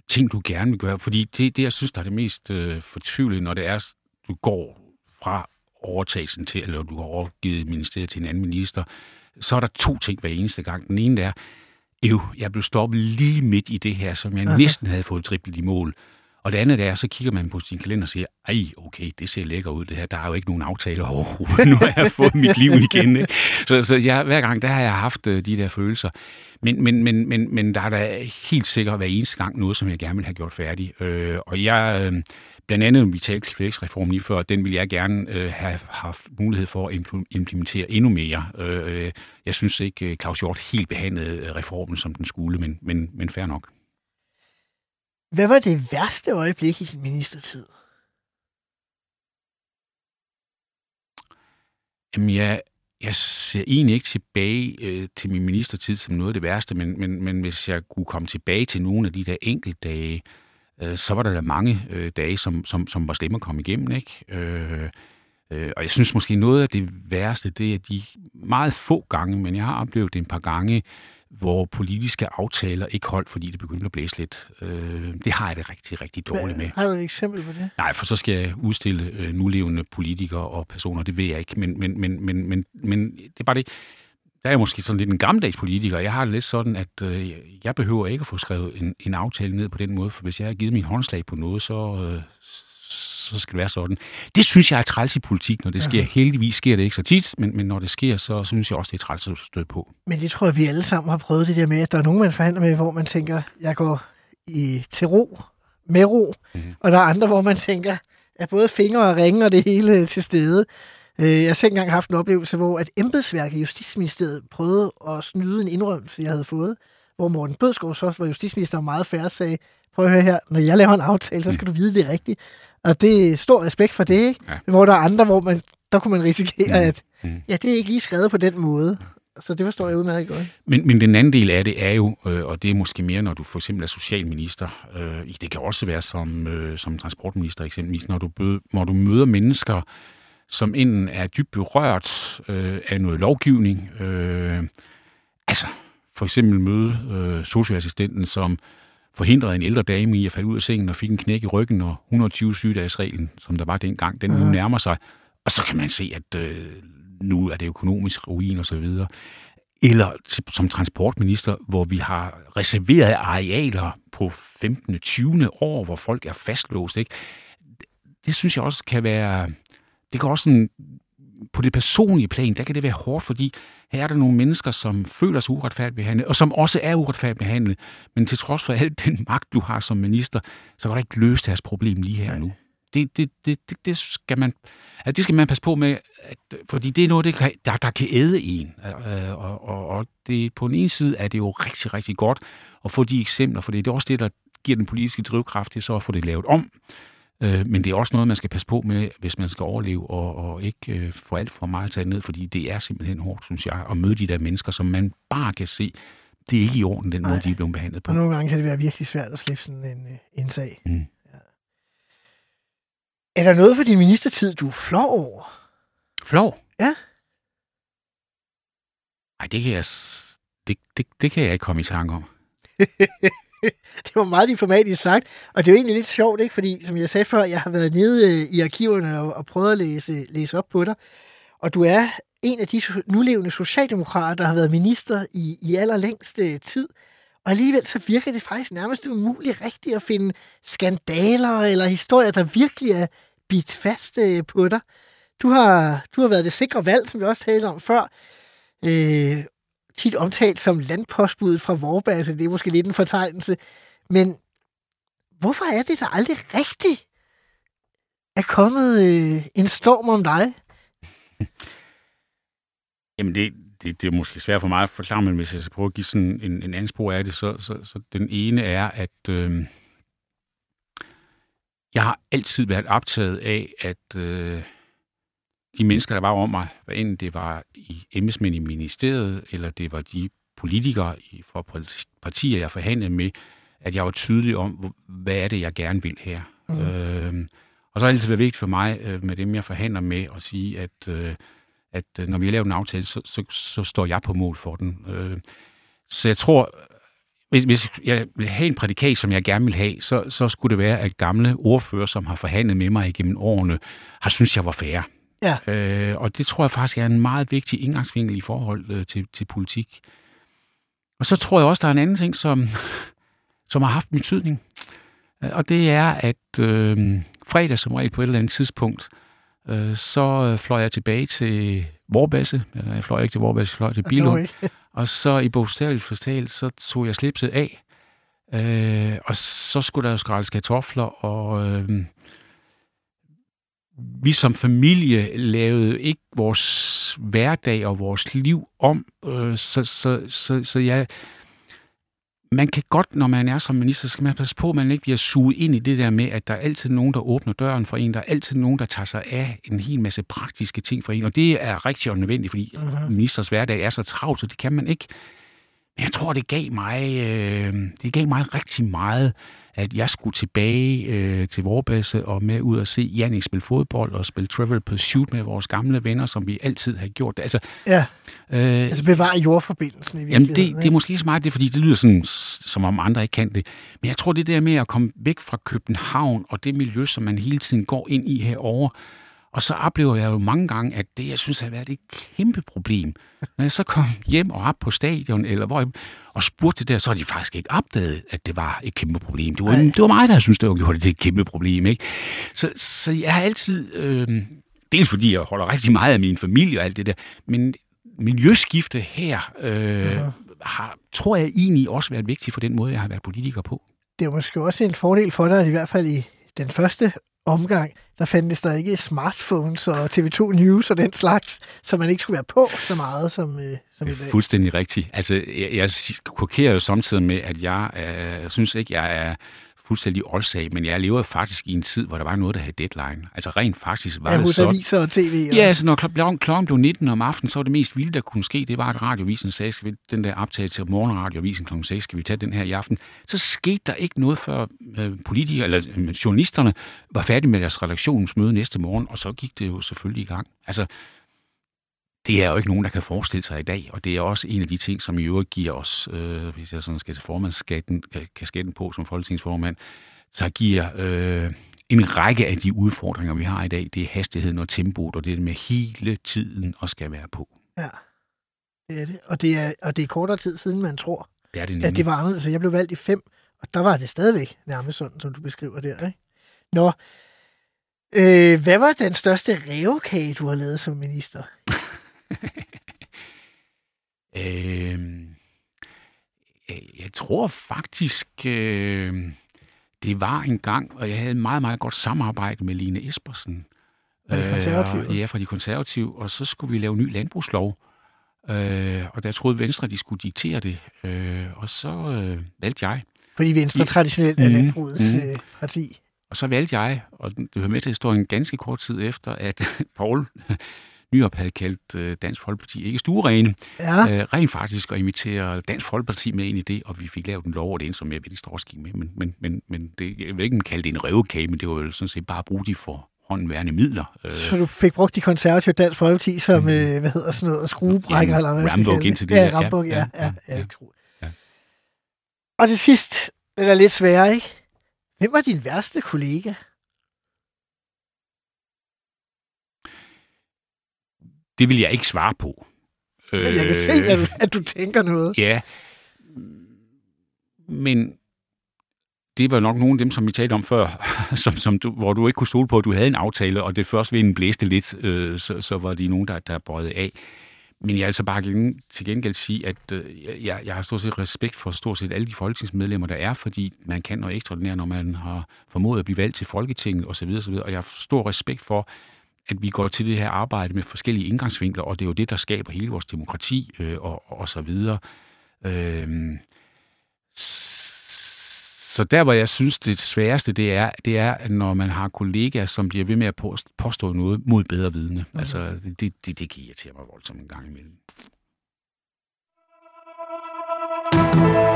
ting, du gerne vil gøre. Fordi det, det jeg synes, der er det mest øh, fortvivlede, når det er, du går fra overtagelsen til, eller du har overgivet ministeriet til en anden minister, så er der to ting hver eneste gang. Den ene er, øv, jeg blev stoppet lige midt i det her, som jeg Aha. næsten havde fået triplet i mål. Og det andet er, så kigger man på sin kalender og siger, ej, okay, det ser lækker ud det her. Der er jo ikke nogen aftale overhovedet. *laughs* Nu har jeg fået mit liv igen. Ikke? Så, så jeg, hver gang, der har jeg haft uh, de der følelser. Men, men, men, men, men der er da helt sikkert hver eneste gang noget, som jeg gerne vil have gjort færdig. Øh, og jeg, øh, blandt andet, vi talte fleksreformen lige før, den vil jeg gerne øh, have haft mulighed for at implementere endnu mere. Øh, jeg synes ikke, Claus Hjort helt behandlede reformen, som den skulle, men, men, men fair nok. Hvad var det værste øjeblik i din ministertid? Jamen, jeg, jeg ser egentlig ikke tilbage øh, til min ministertid som noget af det værste, men, men, men hvis jeg kunne komme tilbage til nogle af de der enkelte dage, øh, så var der da mange øh, dage, som, som, som var slemme at komme igennem. Ikke? Øh, øh, og jeg synes måske noget af det værste, det er de meget få gange, men jeg har oplevet det en par gange, hvor politiske aftaler ikke holdt, fordi det begyndte at blæse lidt. Øh, det har jeg det rigtig, rigtig dårligt med. Har du et eksempel på det? Nej, for så skal jeg udstille øh, nulevende politikere og personer, det ved jeg ikke. Men, men, men, men, men, men det er bare det. Der er jeg måske sådan lidt en gammeldags politiker. Jeg har det lidt sådan, at øh, jeg behøver ikke at få skrevet en, en aftale ned på den måde, for hvis jeg har givet min håndslag på noget, så, øh, så skal det være sådan. Det synes jeg er træls i politik, når det sker. Heldigvis sker det ikke så tit, men, men når det sker, så synes jeg også, det er træls at støde på. Men det tror jeg, vi alle sammen har prøvet det der med, at der er nogen, man forhandler med, hvor man tænker, jeg går i, til ro, med ro, mm-hmm. og der er andre, hvor man tænker, at både fingre og ringe og det hele til stede. Øh, jeg har selv engang haft en oplevelse, hvor at embedsværket i Justitsministeriet prøvede at snyde en indrømmelse, jeg havde fået, hvor Morten Bødskov så var justitsminister meget færre sagde, prøv at høre her, når jeg laver en aftale, så skal du vide, det er rigtigt. Og det er stor respekt for det, ikke? Ja. Hvor der er andre, hvor man, der kunne man risikere, mm. at mm. ja, det er ikke lige skrevet på den måde. Så det forstår jeg udmærket godt. Men, men den anden del af det er jo, øh, og det er måske mere, når du for eksempel er socialminister, øh, det kan også være som, øh, som transportminister eksempelvis, når du, bød, når du møder mennesker, som enten er dybt berørt øh, af noget lovgivning, øh, altså for eksempel møde øh, socioassistenten, som forhindrede en ældre dame i at falde ud af sengen og fik en knæk i ryggen, og 120 sygdagsreglen, som der var dengang, den nu nærmer sig. Og så kan man se, at øh, nu er det økonomisk ruin og så videre. Eller som transportminister, hvor vi har reserveret arealer på 15. 20. år, hvor folk er fastlåst. Ikke? Det synes jeg også kan være... Det kan også sådan, på det personlige plan, der kan det være hårdt, fordi her er der nogle mennesker, som føler sig uretfærdigt behandlet, og som også er uretfærdigt behandlet. Men til trods for al den magt, du har som minister, så kan du ikke løse deres problem lige her nu. Det, det, det, det, det, skal man, altså det skal man passe på med, at, fordi det er noget, det kan, der, der kan æde en. Øh, og, og, og det, på den ene side er det jo rigtig, rigtig godt at få de eksempler, for det er også det, der giver den politiske drivkraft, er så at få det lavet om. Øh, men det er også noget, man skal passe på med, hvis man skal overleve, og, og ikke øh, få alt for meget taget ned, fordi det er simpelthen hårdt, synes jeg, at møde de der mennesker, som man bare kan se, det er ikke i orden, den måde, de er blevet behandlet på. Og nogle gange kan det være virkelig svært at slippe sådan en, øh, en sag. Mm. Ja. Er der noget for din ministertid, du er flov over? Flov? Ja. Nej, det kan jeg, det, det, det kan jeg ikke komme i tanke om. *laughs* *laughs* det var meget diplomatisk sagt, og det er jo egentlig lidt sjovt, ikke? fordi som jeg sagde før, jeg har været nede øh, i arkiverne og, og prøvet at læse, læse op på dig, og du er en af de nulevende socialdemokrater, der har været minister i, i allerlængste øh, tid, og alligevel så virker det faktisk nærmest umuligt rigtigt at finde skandaler eller historier, der virkelig er bidt fast øh, på dig. Du har, du har været det sikre valg, som vi også talte om før, øh, tit omtalt som landpostbuddet fra Vorbasse. Altså, det er måske lidt en fortegnelse. Men hvorfor er det, der aldrig rigtigt er kommet øh, en storm om dig? *laughs* Jamen, det, det, det er måske svært for mig at forklare, men hvis jeg skal prøve at give sådan en, en anden spor af det, så, så, så den ene er, at øh, jeg har altid været optaget af, at øh, de mennesker, der var om mig, hvad enten det var i embedsmænd i ministeriet, eller det var de politikere fra partier, jeg forhandlede med, at jeg var tydelig om, hvad er det, jeg gerne vil her. Mm. Øh, og så har det altid været vigtigt for mig, øh, med dem, jeg forhandler med, at sige, at, øh, at øh, når vi har lavet en aftale, så, så, så står jeg på mål for den. Øh, så jeg tror, hvis, hvis jeg vil have en prædikat, som jeg gerne vil have, så, så skulle det være, at gamle ordfører, som har forhandlet med mig igennem årene, har synes jeg var færre. Ja. Øh, og det tror jeg faktisk er en meget vigtig indgangsvinkel i forhold øh, til, til politik. Og så tror jeg også, der er en anden ting, som, *laughs* som har haft betydning. Øh, Og det er, at øh, fredag som regel på et eller andet tidspunkt, øh, så øh, fløj jeg tilbage til Vorbasse. Eller jeg fløj ikke til Vorbasse, jeg fløj til *laughs* Bilund. *laughs* Og så i bogstaveligt forståel, så tog jeg slipset af. Øh, og så skulle der jo skraldes kartofler, og øh, vi som familie lavede ikke vores hverdag og vores liv om. Øh, så, så, så, så jeg, man kan godt, når man er som minister, så skal man passe på, at man ikke bliver suget ind i det der med, at der er altid nogen, der åbner døren for en. Der er altid nogen, der tager sig af en hel masse praktiske ting for en. Og det er rigtig og nødvendigt, fordi uh-huh. ministers hverdag er så travlt, så det kan man ikke. Men jeg tror, det gav mig, øh, det gav mig rigtig meget, at jeg skulle tilbage øh, til Vorbasse og med ud og se Jannik spille fodbold og spille Travel Pursuit med vores gamle venner, som vi altid har gjort. Altså, Ja, øh, altså bevare jordforbindelsen i Jamen, virkeligheden. det, det er måske så meget det, fordi det lyder sådan, som om andre ikke kan det. Men jeg tror, det der med at komme væk fra København og det miljø, som man hele tiden går ind i herover, og så oplever jeg jo mange gange, at det, jeg synes, har været et kæmpe problem. Når jeg så kom hjem og op på stadion, eller hvor jeg, og spurgte det der, så har de faktisk ikke opdaget, at det var et kæmpe problem. Det var, det var mig, der synes, det var gjort det til et kæmpe problem. Ikke? Så, så jeg har altid, øh, dels fordi jeg holder rigtig meget af min familie og alt det der, men miljøskifte her øh, har, tror jeg egentlig også været vigtigt for den måde, jeg har været politiker på. det er måske også en fordel for dig, at i hvert fald i den første omgang, der fandtes der ikke smartphones og TV2 News og den slags, så man ikke skulle være på så meget som, øh, som i Det dag. fuldstændig rigtigt. Altså, jeg, jeg kokerer jo samtidig med, at jeg, øh, jeg synes ikke, jeg er fuldstændig ålsag, men jeg lever faktisk i en tid, hvor der var noget, der havde deadline. Altså rent faktisk var Ja, det sådan. aviser og tv. Og, Ja, altså når klokken, klokken blev 19 om aftenen, så var det mest vilde, der kunne ske, det var, at radiovisen sagde, skal vi den der optagelse til morgenradiovisen klokken 6, skal vi tage den her i aften. Så skete der ikke noget, før øh, politikere, eller øh, journalisterne var færdige med deres redaktionsmøde næste morgen, og så gik det jo selvfølgelig i gang. Altså, det er jo ikke nogen, der kan forestille sig i dag, og det er også en af de ting, som i øvrigt giver os, øh, hvis jeg sådan skal til formandskatten, kasketten på som folketingsformand, så giver øh, en række af de udfordringer, vi har i dag, det er hastigheden og tempoet, og det med hele tiden at skal være på. ja. Det er det. Og det er, og det er kortere tid siden, man tror, Det er det nemlig. at det var anderledes. Så jeg blev valgt i fem, og der var det stadigvæk nærmest sådan, som du beskriver der. Ikke? Nå, øh, hvad var den største revkage, du har lavet som minister? *laughs* *laughs* Øhm, øh, jeg tror faktisk, øh, det var en gang, og jeg havde et meget, meget godt samarbejde med Line Espersen. Fra De Konservative? Øh, ja, fra de konservative. Og så skulle vi lave ny landbrugslov. Øh, og der troede Venstre, de skulle diktere det. Øh, og så øh, valgte jeg. Fordi Venstre I- traditionelt er Mhm, landbrugets mhm. øh, parti. Og så valgte jeg, og det hører med til historien ganske kort tid efter, at *laughs* Paul Nyrup havde kaldt øh, Dansk Folkeparti ikke stuerene, Ja, øh, rent faktisk at invitere Dansk Folkeparti med ind i det, og vi fik lavet en lov, og det som jeg Venstre også gik med. Men, men, men, men det, jeg vil ikke kalde det en røvekage, men det var jo sådan set bare at bruge de for håndværende midler. Øh, så du fik brugt de konservative Dansk Folkeparti som, øh, hvad hedder sådan noget, skruebrækker, Ja, eller hvad Rambuk kalde indtil det Ja, der. Ja, ja, ja, ja, ja, ja, ja. ja. Og til sidst, den er lidt sværere, ikke? Hvem var din værste kollega? Det vil jeg ikke svare på. Øh, Jeg kan se, at du, at du tænker noget. Ja, men det var nok nogle af dem, som vi talte om før, *laughs* som, som du, hvor du ikke kunne stole på, at du havde en aftale, og det først ved en blæste lidt, øh, så, så var de nogen, der, der bøjede af. Men jeg vil så bare gen, til gengæld sige, at øh, jeg, jeg har stort set respekt for stort set alle de folketingsmedlemmer, der er, fordi man kan noget ekstraordinært, når man har formået at blive valgt til Folketinget osv. osv. Og jeg har stor respekt for, at vi går til det her arbejde med forskellige indgangsvinkler, og det er jo det, der skaber hele vores demokrati øh, og, og så videre. Øhm, så der, hvor jeg synes, det sværeste, det er, det er, når man har kollegaer, som bliver ved med at påst- påstå noget mod bedre vidne. Mm. Altså, det, det, det kan irritere mig voldsomt en gang imellem. I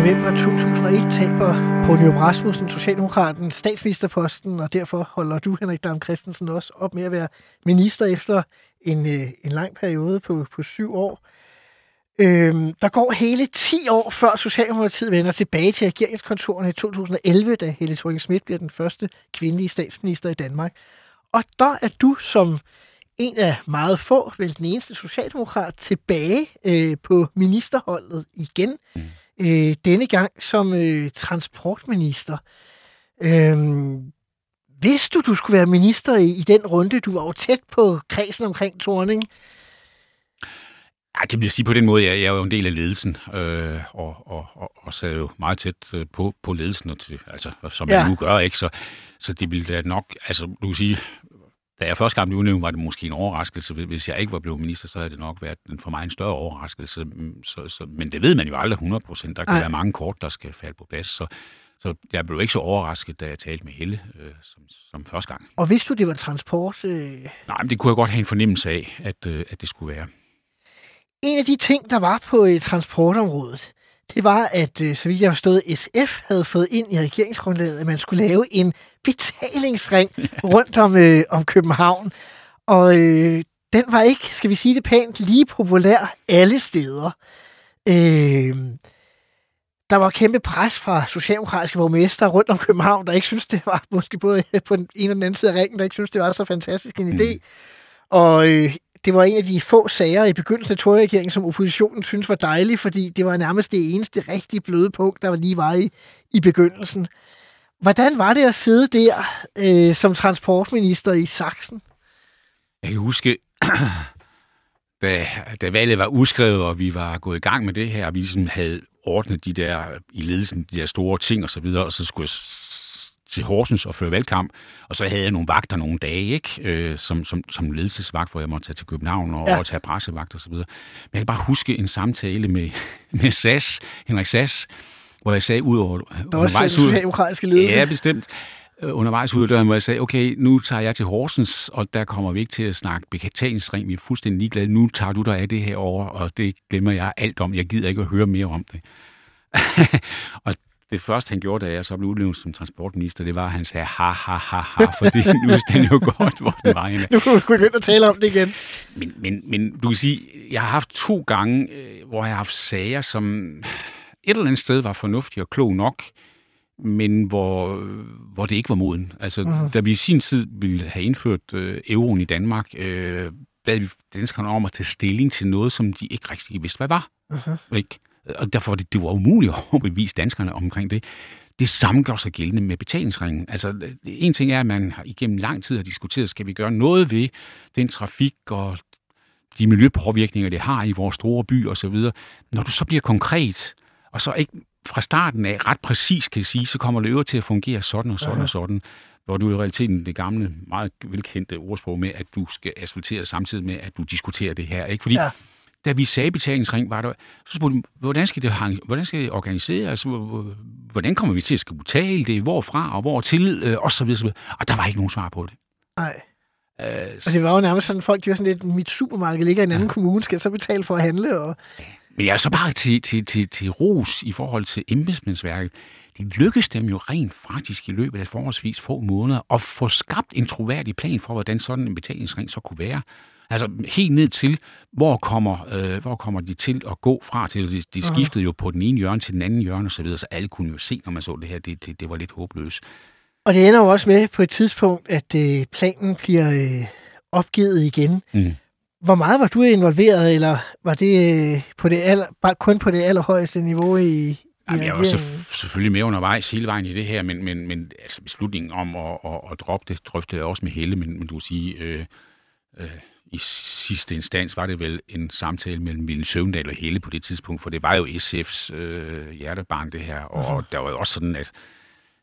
november 2001 2001 taber Poul Nyrup Rasmussen, Socialdemokraten, statsministerposten, og derfor holder du, Henrik Dam Christensen, også op med at være minister efter en, øh, en lang periode på, på syv år. Øhm, der går hele 10 år, før Socialdemokratiet vender tilbage til regeringskontorerne i 2011, da Helle thorning Schmidt bliver den første kvindelige statsminister i Danmark. Og der er du som en af meget få, vel den eneste socialdemokrat, tilbage øh, på ministerholdet igen. Mm. Øh, denne gang som øh, transportminister. Øh, vidste du, du skulle være minister i, i den runde? Du var jo tæt på kredsen omkring Torning. Ja, det bliver sige på den måde, jeg, jeg er jo en del af ledelsen, øh, og, og, og, og sad jo meget tæt øh, på, på ledelsen, og til, altså, som ja. jeg nu gør, ikke? Så, så det ville da nok, altså du kan sige, da jeg første gang blev udnævnt, var det måske en overraskelse. Hvis jeg ikke var blevet minister, så havde det nok været for mig en større overraskelse. Mm, så, så, men det ved man jo aldrig 100 procent. Der kan Ej. være mange kort, der skal falde på plads. Så, så jeg blev ikke så overrasket, da jeg talte med Helle øh, som, som første gang. Og vidste du, det var transport? Øh... Nej, men det kunne jeg godt have en fornemmelse af, at, øh, at det skulle være. En af de ting, der var på øh, transportområdet, det var, at øh, så vidt jeg har forstået, SF havde fået ind i regeringsgrundlaget, at man skulle lave en betalingsring *laughs* rundt om, øh, om København. Og øh, den var ikke, skal vi sige det pænt, lige populær alle steder. Øh, der var kæmpe pres fra socialdemokratiske borgmester rundt om København, der ikke synes det var, måske både på den ene og den anden side af ringen, der ikke synes det var så fantastisk en idé. Mm. Og øh, det var en af de få sager i begyndelsen af Tory-regeringen, som oppositionen synes var dejlig, fordi det var nærmest det eneste rigtig bløde punkt, der lige var i, i begyndelsen. Hvordan var det at sidde der øh, som transportminister i Sachsen? Jeg kan huske, *clears throat* da, da valget var udskrevet, og vi var gået i gang med det her, og vi ligesom havde ordnet de der i ledelsen, de der store ting og så videre, og så skulle jeg til Horsens og føre valgkamp, og så havde jeg nogle vagter nogle dage, ikke? Øh, som, som, som ledelsesvagt, hvor jeg måtte tage til København og, ja. og tage pressevagt og så videre. Men jeg kan bare huske en samtale med, *laughs* med SAS, Henrik SAS, hvor jeg sagde ud over... Der var også den socialdemokratiske ledelse. Ja, bestemt øh, undervejs ud af døren, hvor jeg sagde, okay, nu tager jeg til Horsens, og der kommer vi ikke til at snakke betalingsring. Vi er fuldstændig ligeglade. Nu tager du dig af det her over, og det glemmer jeg alt om. Jeg gider ikke at høre mere om det. *laughs* og det første, han gjorde, da jeg så blev udlevet som transportminister, det var, at han sagde ha, ha, ha, ha, fordi *laughs* nu vidste han jo godt, hvor den var henne. Nu kunne vi begynde at tale om det igen. Men, men, men du kan sige, jeg har haft to gange, øh, hvor jeg har haft sager, som et eller andet sted var fornuftige og klog nok, men hvor, hvor det ikke var moden. Altså, uh-huh. da vi i sin tid ville have indført øh, euroen i Danmark, øh, bad vi danskerne om at tage stilling til noget, som de ikke rigtig vidste, hvad var. Uh-huh. Ikke? Og derfor var det, det var umuligt at overbevise danskerne omkring det. Det samme gør sig gældende med betalingsringen. Altså, en ting er, at man har igennem lang tid har diskuteret, skal vi gøre noget ved den trafik og de miljøpåvirkninger, det har i vores store by og så videre. Når du så bliver konkret, og så ikke fra starten af ret præcis kan sige, så kommer det øver til at fungere sådan og sådan Aha. og sådan, hvor du i realiteten det gamle, meget velkendte ordsprog med, at du skal asfaltere samtidig med, at du diskuterer det her. Ikke? Fordi ja da vi sagde betalingsring, var der, så spurgte de, hvordan skal det, hvordan skal det organiseres? Hvordan kommer vi til at skal betale det? Hvorfra og hvor til? Øh, og så videre, så videre. Og der var ikke nogen svar på det. Nej. Øh, og det var jo nærmest sådan, folk de var sådan lidt, mit supermarked ligger i en anden ja. kommune, skal jeg så betale for at handle? Og... Men jeg er så bare til, til, til, til ros i forhold til embedsmændsværket. Det lykkedes dem jo rent faktisk i løbet af forholdsvis få måneder at få skabt en troværdig plan for, hvordan sådan en betalingsring så kunne være. Altså helt ned til, hvor kommer, øh, hvor kommer de til at gå fra til? De, de skiftede jo på den ene hjørne til den anden hjørne og så videre, så alle kunne jo se, når man så det her, det, det, det var lidt håbløst. Og det ender jo også med på et tidspunkt, at øh, planen bliver øh, opgivet igen. Mm. Hvor meget var du involveret, eller var det øh, på det aller, bare kun på det allerhøjeste niveau i, Jamen, jeg var selvfølgelig med undervejs hele vejen i det her, men, men, men altså beslutningen om at, at, at droppe det, drøftede jeg også med Helle, men, men du vil sige, øh, øh, i sidste instans var det vel en samtale mellem Ville Søvndal og Helle på det tidspunkt, for det var jo SF's øh, hjertebarn, det her. Og uh-huh. der var jo også sådan, at,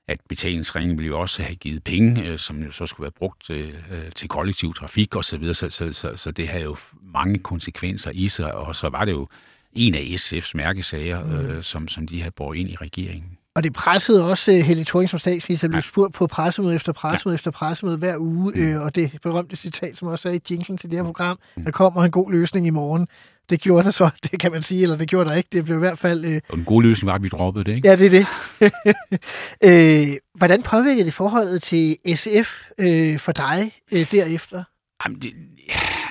at betalingsringen ville jo også have givet penge, øh, som jo så skulle være brugt øh, til kollektiv trafik osv., så, videre, så, så, så, så det havde jo mange konsekvenser i sig, og så var det jo en af SF's mærkesager, uh-huh. øh, som, som de havde båret ind i regeringen. Og det pressede også uh, Helle Thorning som statsminister, blev ja. spurgt på pressemøde efter pressemøde ja. efter pressemøde hver uge, mm. øh, og det berømte citat, som også er i jinglen til det her program, mm. der kommer en god løsning i morgen. det gjorde der så, *laughs* det kan man sige, eller det gjorde der ikke. Det blev i hvert fald... Øh... Og den gode løsning var, at vi droppede det, ikke? Ja, det er det. *laughs* øh, hvordan påvirkede det forholdet til SF øh, for dig øh, derefter? Jamen, det,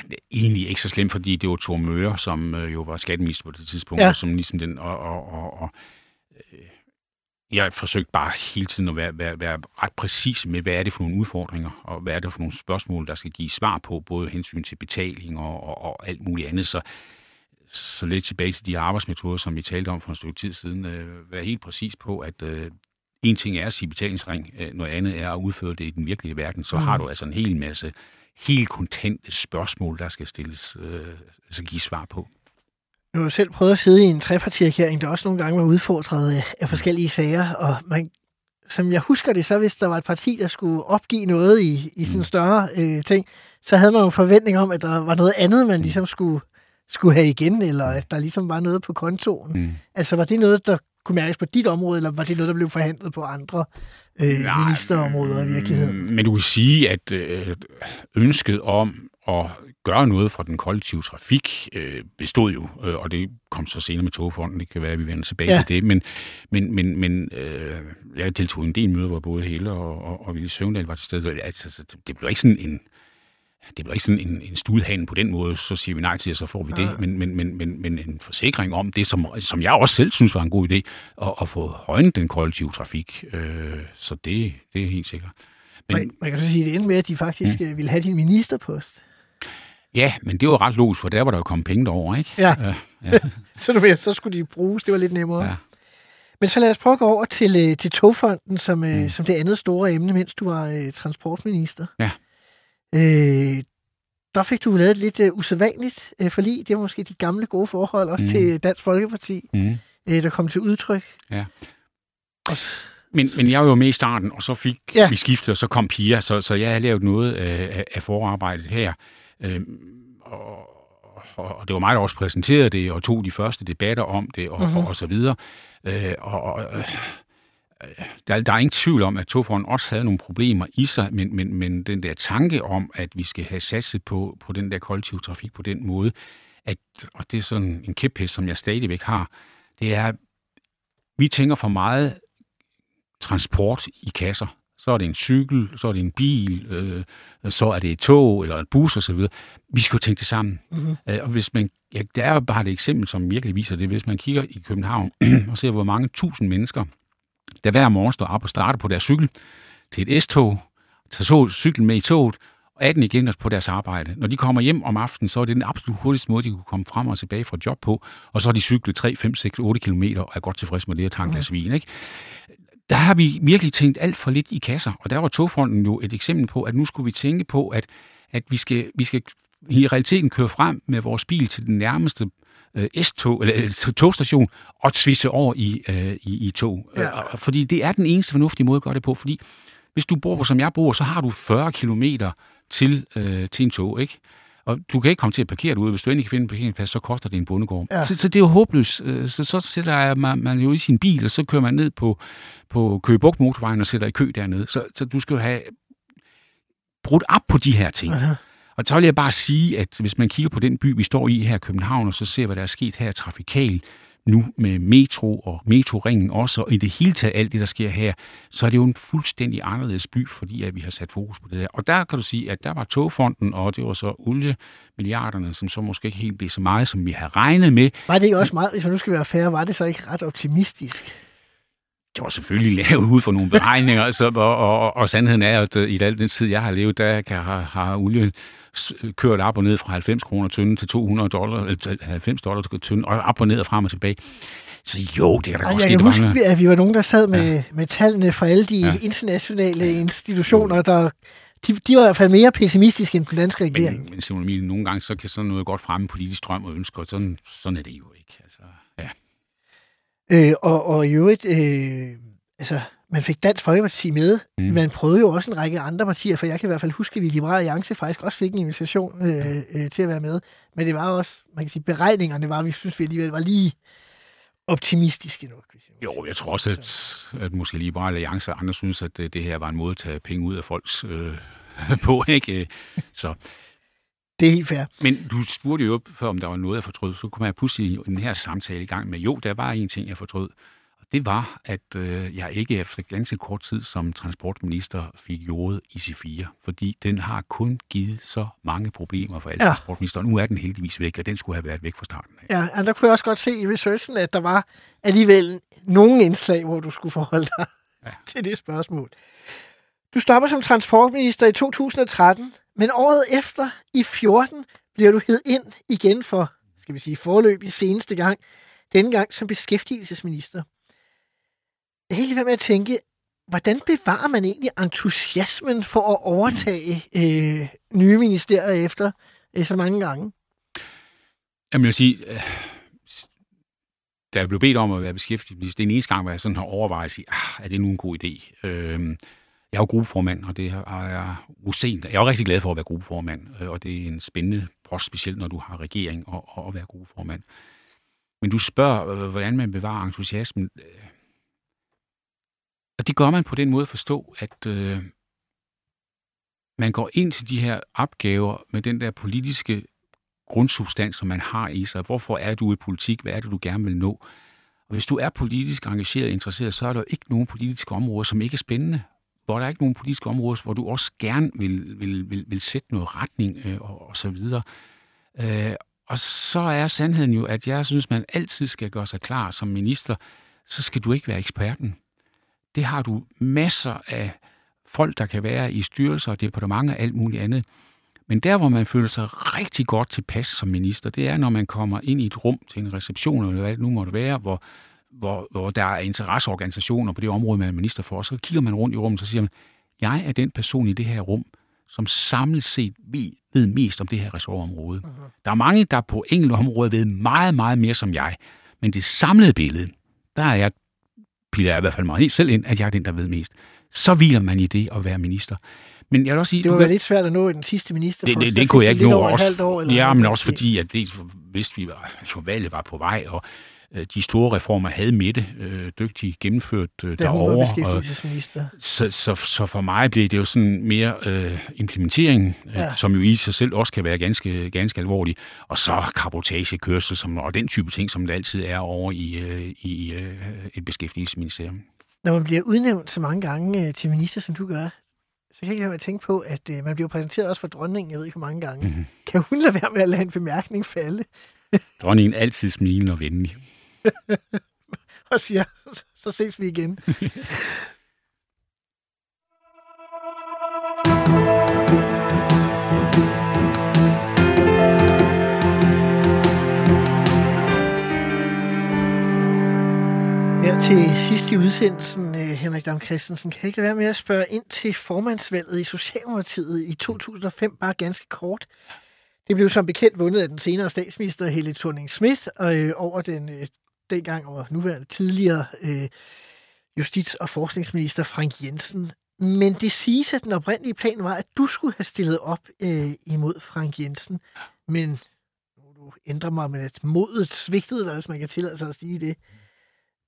det er egentlig ikke så slemt, fordi det var Thor Møre, som øh, jo var skatteminister på det tidspunkt, Ja. ja. som ligesom den, og, og, og, og øh, jeg forsøgte bare hele tiden at være, være, være ret præcis med, hvad er det for nogle udfordringer, og hvad er det for nogle spørgsmål, der skal give svar på, både hensyn til betaling og, og, og alt muligt andet. Så, så lidt tilbage til de arbejdsmetoder, som vi talte om for en stykke tid siden, øh, være helt præcis på, at øh, en ting er at sige betalingsring, øh, noget andet er at udføre det i den virkelige verden. Så Mm. har du altså en hel masse helt kontante spørgsmål, der skal stilles, øh, altså give svar på. Du har selv prøvet at sidde i en trepartiregering, der også nogle gange var udfordret af, af forskellige sager, og man, som jeg husker det, så hvis der var et parti, der skulle opgive noget i, i sådan en større øh, ting, så havde man jo en forventning om, at der var noget andet, man ligesom skulle, skulle have igen, eller at der ligesom var noget på kontoen. Mm. Altså var det noget, der kunne mærkes på dit område, eller var det noget, der blev forhandlet på andre øh, Nej, ministerområder i virkeligheden? Men du kan sige, at øh, ønsket om at gøre noget for den kollektive trafik øh, bestod jo, øh, og det kom så senere med togfonden. Det kan være, at vi vender tilbage Ja. til det. Men, men, men, men øh, jeg deltog i en del møder, hvor både Helle og, og, og Ville Søvndal var til stede. Altså, så det, blev ikke sådan en det blev ikke sådan en, en studhan på den måde, så siger vi nej til, og så får vi det. Men, men, men, men, men en forsikring om det, som, som jeg også selv synes var en god idé, at, at få højnet den kollektive trafik. Øh, så det, det er helt sikkert. Men, Man, man kan så sige, at det endte med, at de faktisk mm. ville have din ministerpost. Ja, men det var ret logisk, for der var der jo kommet penge derover, ikke? Ja. Ja, ja, *laughs* Så, du ved, så skulle de bruges, det var lidt nemmere. ja. Men så lad os prøve at gå over til, øh, til togfonden, som, øh, Mm. som det andet store emne, mens du var øh, transportminister. Ja. Øh, der fik du lavet et lidt øh, usædvanligt øh, forlig. Det var måske de gamle gode forhold, også mm. Til Dansk Folkeparti, Mm. øh, der kom til udtryk. Ja. Og, Men, men jeg var jo med i starten, og så fik Ja. vi skiftet, og så kom Pia, så, så jeg har lavet noget af- af forarbejdet her. Øhm, og, og, det var mig, der også præsenterede det, og tog de første debatter om det, og, Mhm. mm-hmm. og, og så videre. Øh, og, og, øh, der, der er ingen tvivl om, at Togfonden også havde nogle problemer i sig, men, men, men den der tanke om, at vi skal have satset på, på den der kollektive trafik på den måde, at, og det er sådan en kæphest, som jeg stadigvæk har, det er, vi tænker for meget transport i kasser. Så er det en cykel, så er det en bil, øh, så er det et tog eller et bus osv. Vi skal jo tænke det sammen. Mhm. Øh, og hvis man, ja, der er jo bare et eksempel, som virkelig viser det. Hvis man kigger i København *clears throat* og ser, hvor mange tusind mennesker, der hver morgen står op og starter på deres cykel til et S-tog, tager så cyklen med i toget, og er den igen på deres arbejde. Når de kommer hjem om aftenen, så er det den absolut hurtigste måde, de kunne komme frem og tilbage fra job på, og så har de cyklet 3, 5, 6, 8 kilometer og er godt tilfreds med det at en glas vin. Ikke? Der har vi virkelig tænkt alt for lidt i kasser, og der var Togfonden jo et eksempel på, at nu skulle vi tænke på, at, at vi, skal, vi skal i realiteten køre frem med vores bil til den nærmeste øh, S-tog, eller øh, togstation, og svisse over i, øh, i, i tog. Ja. Fordi det er den eneste fornuftige måde at gøre det på, fordi hvis du bor, som jeg bor, så har du 40 kilometer til, øh, til en tog, ikke? Og du kan ikke komme til at parkere derude. Hvis du endelig kan finde en parkeringsplads, så koster det en bondegård. Ja. Så, så det er jo håbløst. Øh, Så, så sætter man, man jo i sin bil, og så kører man ned på, på Køge Bugt motorvejen og sætter i kø dernede. Så, så du skal jo have brudt op på de her ting. Aha. Og så vil jeg bare sige, at hvis man kigger på den by, vi står i her i København, og så ser, hvad der er sket her trafikalt, nu med metro og metroringen også, og i det hele taget alt det, der sker her, så er det jo en fuldstændig anderledes by, fordi at vi har sat fokus på det der. Og der kan du sige, at der var togfonden, og det var så oliemilliarderne, som så måske ikke helt blev så meget, som vi havde regnet med. Var det ikke også meget, hvis man nu skal være fair, var det så ikke ret optimistisk? Det var selvfølgelig lavet ud for nogle beregninger, så, og, og, og sandheden er, at øh, i al den tid, jeg har levet, der kan, har, har olie kørt op og ned fra 90 kroner tønden til 200 dollar, eller til 90 dollar til og op og ned og frem og tilbage. Så jo, det kan da godt jeg ske, kan var huske, at vi var nogen, der sad med, ja. med tallene fra alle de ja. Internationale institutioner, der de, de var i hvert fald mere pessimistiske end den danske regering. Men, men Simon Emil, nogle gange så kan sådan noget godt fremme politisk drøm og ønsker, og sådan, sådan er det jo ikke. Altså. Øh, og, og i øvrigt, øh, altså, man fik Dansk Folkeparti med. Mm. Man prøvede jo også en række andre partier, for jeg kan i hvert fald huske, at vi i Liberale Alliance faktisk også fik en invitation øh, øh, til at være med. Men det var også, man kan sige, beregningerne var, vi synes vi alligevel var lige optimistiske nok. Hvis jeg Jo, jeg tror også, at, at måske Liberale Alliance og andre synes, at det, det her var en måde at tage penge ud af folks øh, *laughs* på, ikke? Så Det er helt fair. Men du spurgte jo før, om der var noget, jeg fortrød. Så kunne man pludselig i den her samtale i gang med, jo, der var en ting, jeg fortrød. Og det var, at øh, jeg ikke efter ganske kort tid som transportminister fik jordet i C4. Fordi den har kun givet så mange problemer for alle Ja. transportminister. Nu er den heldigvis væk, og den skulle have været væk fra starten af. Ja, og der kunne jeg også godt se i researchen, at der var alligevel nogle indslag, hvor du skulle forholde dig. Ja. til det spørgsmål. Du stopper som transportminister i 2013, men året efter, i 14, bliver du hed ind igen for, skal vi sige, forløb i seneste gang, denne gang som beskæftigelsesminister. Jeg er helt være med at tænke, hvordan bevarer man egentlig entusiasmen for at overtage øh, nye ministerier efter øh, så mange gange? Jamen, jeg vil sige, øh, da jeg blev bedt om at være beskæftigelsesminister, det er den eneste gang, hvor jeg sådan har overvejet at sige, ah, er det nu en god idé? Øh, jeg er jo gruppeformand, og det er jeg usent. Jeg er jo rigtig glad for at være gruppeformand, øh, og det er en spændende post, specielt når du har regering og, og at være gruppeformand. Men du spørger, øh, hvordan man bevarer entusiasmen. Øh, og det gør man på den måde at forstå, at øh, man går ind til de her opgaver med den der politiske grundsubstans, som man har i sig. Hvorfor er du i politik? Hvad er det, du gerne vil nå? Og hvis du er politisk engageret og interesseret, så er der jo ikke nogen politiske områder, som ikke er spændende. Hvor der er ikke nogen politiske områder, hvor du også gerne vil, vil, vil, vil sætte noget retning øh, og, og så videre. Øh, og så er sandheden jo, at jeg synes, man altid skal gøre sig klar som minister, så skal du ikke være eksperten. Det har du masser af folk, der kan være i styrelser og departementer og alt muligt andet. Men der, hvor man føler sig rigtig godt tilpas som minister, det er, når man kommer ind i et rum til en reception, eller hvad det nu måtte være, hvor, hvor, hvor der er interesseorganisationer på det område, man er minister for, så kigger man rundt i rummet, og så siger man, jeg er den person i det her rum, som samlet set ved, ved mest om det her ressortområde. Uh-huh. Der er mange, der på enkelte områder ved meget, meget mere som jeg. Men det samlede billede, der er jeg, piller jeg i hvert fald mig helt selv ind, at jeg er den, der ved mest. Så hviler man i det at være minister. Men jeg vil også sige... Det var være lidt svært at nå den sidste minister. det, det, det kunne jeg ikke nå også. år, eller ja, men også fordi, at det vidste vi, var- jo valget var på vej, og de store reformer havde Mette øh, dygtigt gennemført øh, derovre. Og, så, så, så for mig blev det jo sådan mere øh, implementering, øh, Ja. ja. som jo i sig selv også kan være ganske, ganske alvorlig, og så kapotagekørsel som, og den type ting, som der altid er over i, øh, i øh, et beskæftigelsesministerium. Når man bliver udnævnt så mange gange øh, til minister, som du gør, så kan jeg ikke lade være at tænke på, at øh, man bliver præsenteret også for dronningen, jeg ved ikke hvor mange gange. Mhm. Kan hun lade være med at lade en bemærkning falde *laughs* Dronningen er altid smilende og venlig. *laughs* og siger, så, ses vi igen? Her til sidst i udsendelsen, øh, Henrik Dam Christensen, kan jeg ikke lade være med at spørge ind til formandsvalget i Socialdemokratiet i 2005, bare ganske kort. Det blev som bekendt vundet af den senere statsminister Helle thorning Schmidt og øh, over den øh, dengang og nuværende tidligere øh, justits- og forskningsminister Frank Jensen. Men det siges, at den oprindelige plan var, at du skulle have stillet op øh, imod Frank Jensen. Men nu du ændrer mig, men at modet svigtede dig, hvis man kan tillade sig at sige det.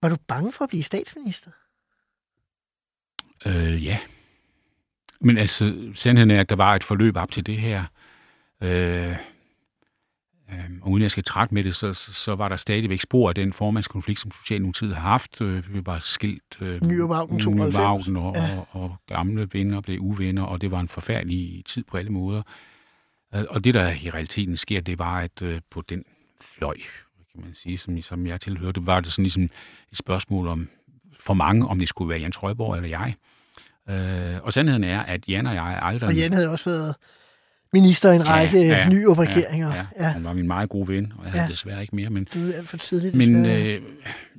Var du bange for at blive statsminister? Øh, ja. Men altså, sandheden er, at der var et forløb op til det her. Øh, øh, og uden jeg skal trætte med det, så, så, var der stadigvæk spor af den formandskonflikt, som Socialdemokratiet har haft. Øh, vi var skilt. Øh, Augen 92. Nyrup Augen og, Ja. ja. og, og gamle venner blev uvenner, og det var en forfærdelig tid på alle måder. Øh, Og det, der i realiteten sker, det var, at øh, på den fløj, kan man sige, som, som jeg tilhørte, var det sådan ligesom et spørgsmål om, for mange, om det skulle være Jan Trøjborg eller jeg. Øh, og sandheden er, at Jan og jeg aldrig... Og Jan havde også været minister i en række ja, ja, nye regeringer. Ja, ja. ja. Han var min meget gode ven, og jeg Ja. havde desværre ikke mere. Men, Du er alt for tidligt, men øh,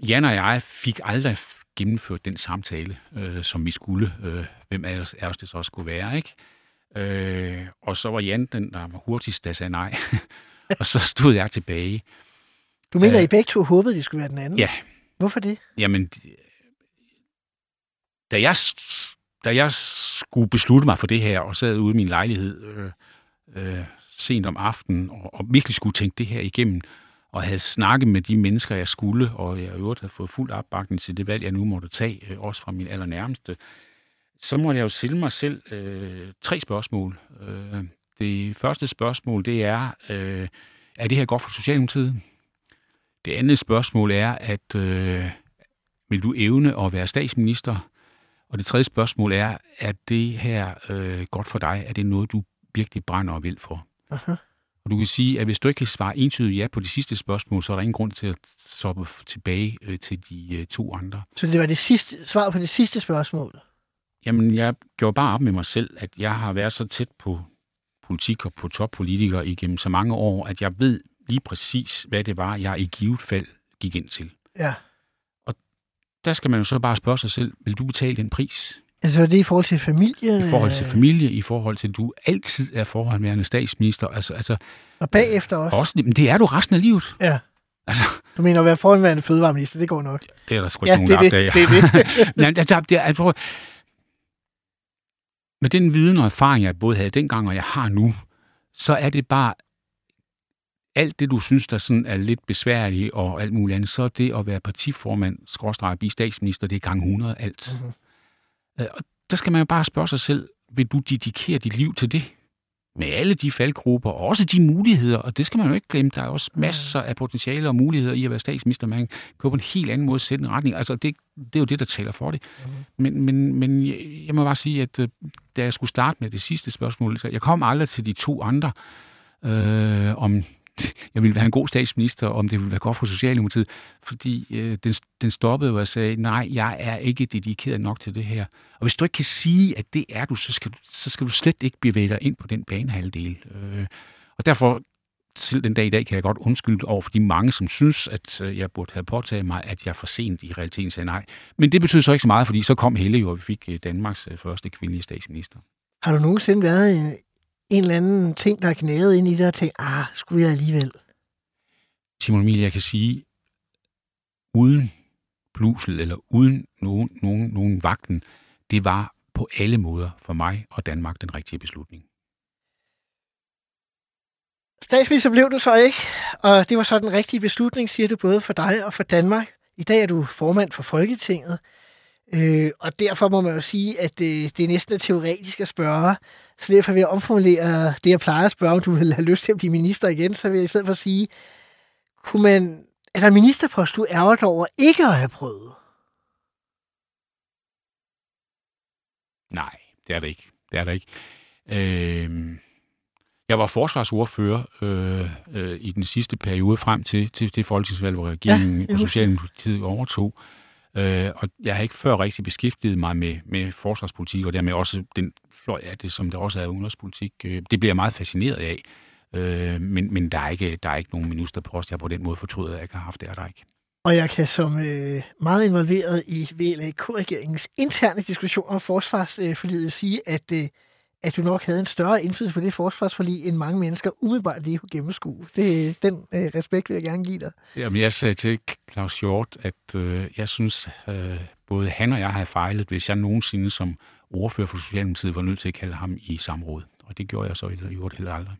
Jan og jeg fik aldrig gennemført den samtale, øh, som vi skulle. Øh, hvem af os, af os det så skulle være, ikke? Øh, og så var Jan den, der var hurtigst, der sagde nej. *laughs* og så stod jeg tilbage. Du mener, øh, I begge to håbede, det skulle være den anden? Ja, Hvorfor det? Jamen, da jeg, da jeg skulle beslutte mig for det her, og sad ude i min lejlighed øh, øh, sent om aftenen, og, og virkelig skulle tænke det her igennem, og havde snakket med de mennesker, jeg skulle, og jeg i øvrigt havde fået fuld opbakning til det valg, jeg nu måtte tage, øh, også fra min allernærmeste, så måtte jeg jo stille mig selv øh, tre spørgsmål. Øh, det første spørgsmål, det er, øh, er det her godt for Socialdemokratiet? Det andet spørgsmål er, at øh, vil du evne at være statsminister? Og det tredje spørgsmål er, er det her øh, godt for dig? Er det noget, du virkelig brænder og vil for? Aha. Og du kan sige, at hvis du ikke kan svare entydigt ja på de sidste spørgsmål, så er der ingen grund til at soppe tilbage øh, til de øh, to andre. Så det var det sidste svar på det sidste spørgsmål. Jamen, jeg gjorde bare op med mig selv, at jeg har været så tæt på politik og på toppolitikere igennem så mange år, at jeg ved lige præcis, hvad det var, jeg i givet fald gik ind til. Ja. Der skal man jo så bare spørge sig selv, vil du betale den pris? Altså det er i forhold til familie? I forhold til øh, familie, i forhold til, at du altid er forhåndværende statsminister. Altså, altså Og bagefter også? også, men det er du resten af livet. Ja. Altså, Du mener at være foranværende fødevareminister, det går nok. det er der sgu Ja, ikke nogen, det der er det. Det er det. *laughs* Nej, altså, det er, altså, med den viden og erfaring, jeg både havde dengang, og jeg har nu, så er det bare alt det, du synes, der sådan er lidt besværligt og alt muligt andet, så er det at være partiformand, skråstrej, blive statsminister, det er gang 100 alt. Mhm. Mm-hmm. Og der skal man jo bare spørge sig selv, vil du dedikere dit liv til det? Med alle de faldgrupper, og også de muligheder, og det skal man jo ikke glemme. Der er også masser af potentiale og muligheder i at være statsminister. Man kan på en helt anden måde sætte en retning. Altså, det, det er jo det, der taler for det. Men, men, men jeg, må bare sige, at øh, da jeg skulle starte med det sidste spørgsmål, jeg kom aldrig til de to andre, øh, om *laughs* jeg ville være en god statsminister, om det ville være godt for Socialdemokratiet, fordi øh, den, den stoppede, og sagde, nej, jeg er ikke dedikeret nok til det her. Og hvis du ikke kan sige, at det er du, så skal du, så skal du slet ikke bevæge dig ind på den banehalvdel. Øh, og derfor, selv den dag i dag, kan jeg godt undskylde over for de mange, som synes, at øh, jeg burde have påtaget mig, at jeg for sent i realiteten sagde nej. Men det betyder så ikke så meget, fordi så kom Helle jo, og vi fik øh, Danmarks øh, første kvindelige statsminister. Har du nogensinde været en, eller anden ting, der er knæet ind i det, og tænkt, ah, skulle jeg alligevel? Simon Emil, jeg kan sige, uden blusel eller uden nogen, nogen, nogen vagten, det var på alle måder for mig og Danmark den rigtige beslutning. Statsminister blev du så ikke, og det var så den rigtige beslutning, siger du, både for dig og for Danmark. I dag er du formand for Folketinget, øh, og derfor må man jo sige, at øh, det er næsten teoretisk at spørge. Så derfor vil jeg omformulere det, jeg plejer at spørge, om du vil have lyst til at blive minister igen, så vil jeg i stedet for sige, kunne man, er der en ministerpost, du ærger dig over ikke at have prøvet? Nej, det er det ikke. Det er det ikke. Øh, jeg var forsvarsordfører øh, øh, i den sidste periode frem til, til det folketingsvalg, hvor regeringen ja, og. Socialdemokratiet overtog. Øh, Øh, og jeg har ikke før rigtig beskæftiget mig med, med forsvarspolitik, og dermed også den fløj af det, som der også er udenrigspolitik. Øh, det bliver jeg meget fascineret af. Øh, men men der, er ikke, der er ikke nogen ministerpost, jeg på den måde fortryder, at jeg ikke har haft. Det er der ikke. Og jeg kan som øh, meget involveret i VLAK-regeringens interne diskussioner om forsvarsforliget sige, at, øh, at du nok havde en større indflydelse på det forsvarsforlig, end mange mennesker umiddelbart lige kunne gennemskue. Det, den øh, respekt vil jeg gerne give dig. Jamen, jeg sagde til Claus Hjort, at øh, jeg synes, øh, både han og jeg har fejlet, hvis jeg nogensinde som ordfører for Socialdemokratiet var nødt til at kalde ham i samråd. Og det gjorde jeg så i øvrigt heller aldrig.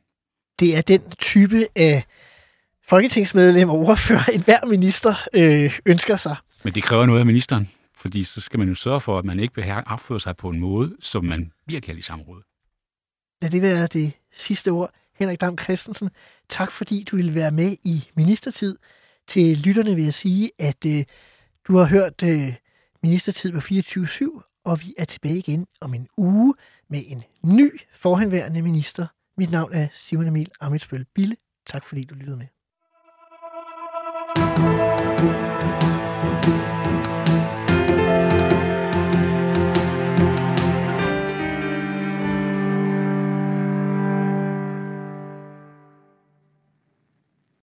Det er den type af folketingsmedlem og ordfører, *laughs* en hver minister øh, ønsker sig. Men det kræver noget af ministeren, fordi så skal man jo sørge for, at man ikke vil opføre sig på en måde, som man bliver kaldt i samråd. Lad det være det sidste ord. Henrik Dam Christensen, tak fordi du ville være med i ministertid. Til lytterne vil jeg sige, at øh, du har hørt øh, ministertid på 24-7, og vi er tilbage igen om en uge med en ny forhenværende minister. Mit navn er Simon Emil Amitsbøl Bille. Tak fordi du lyttede med.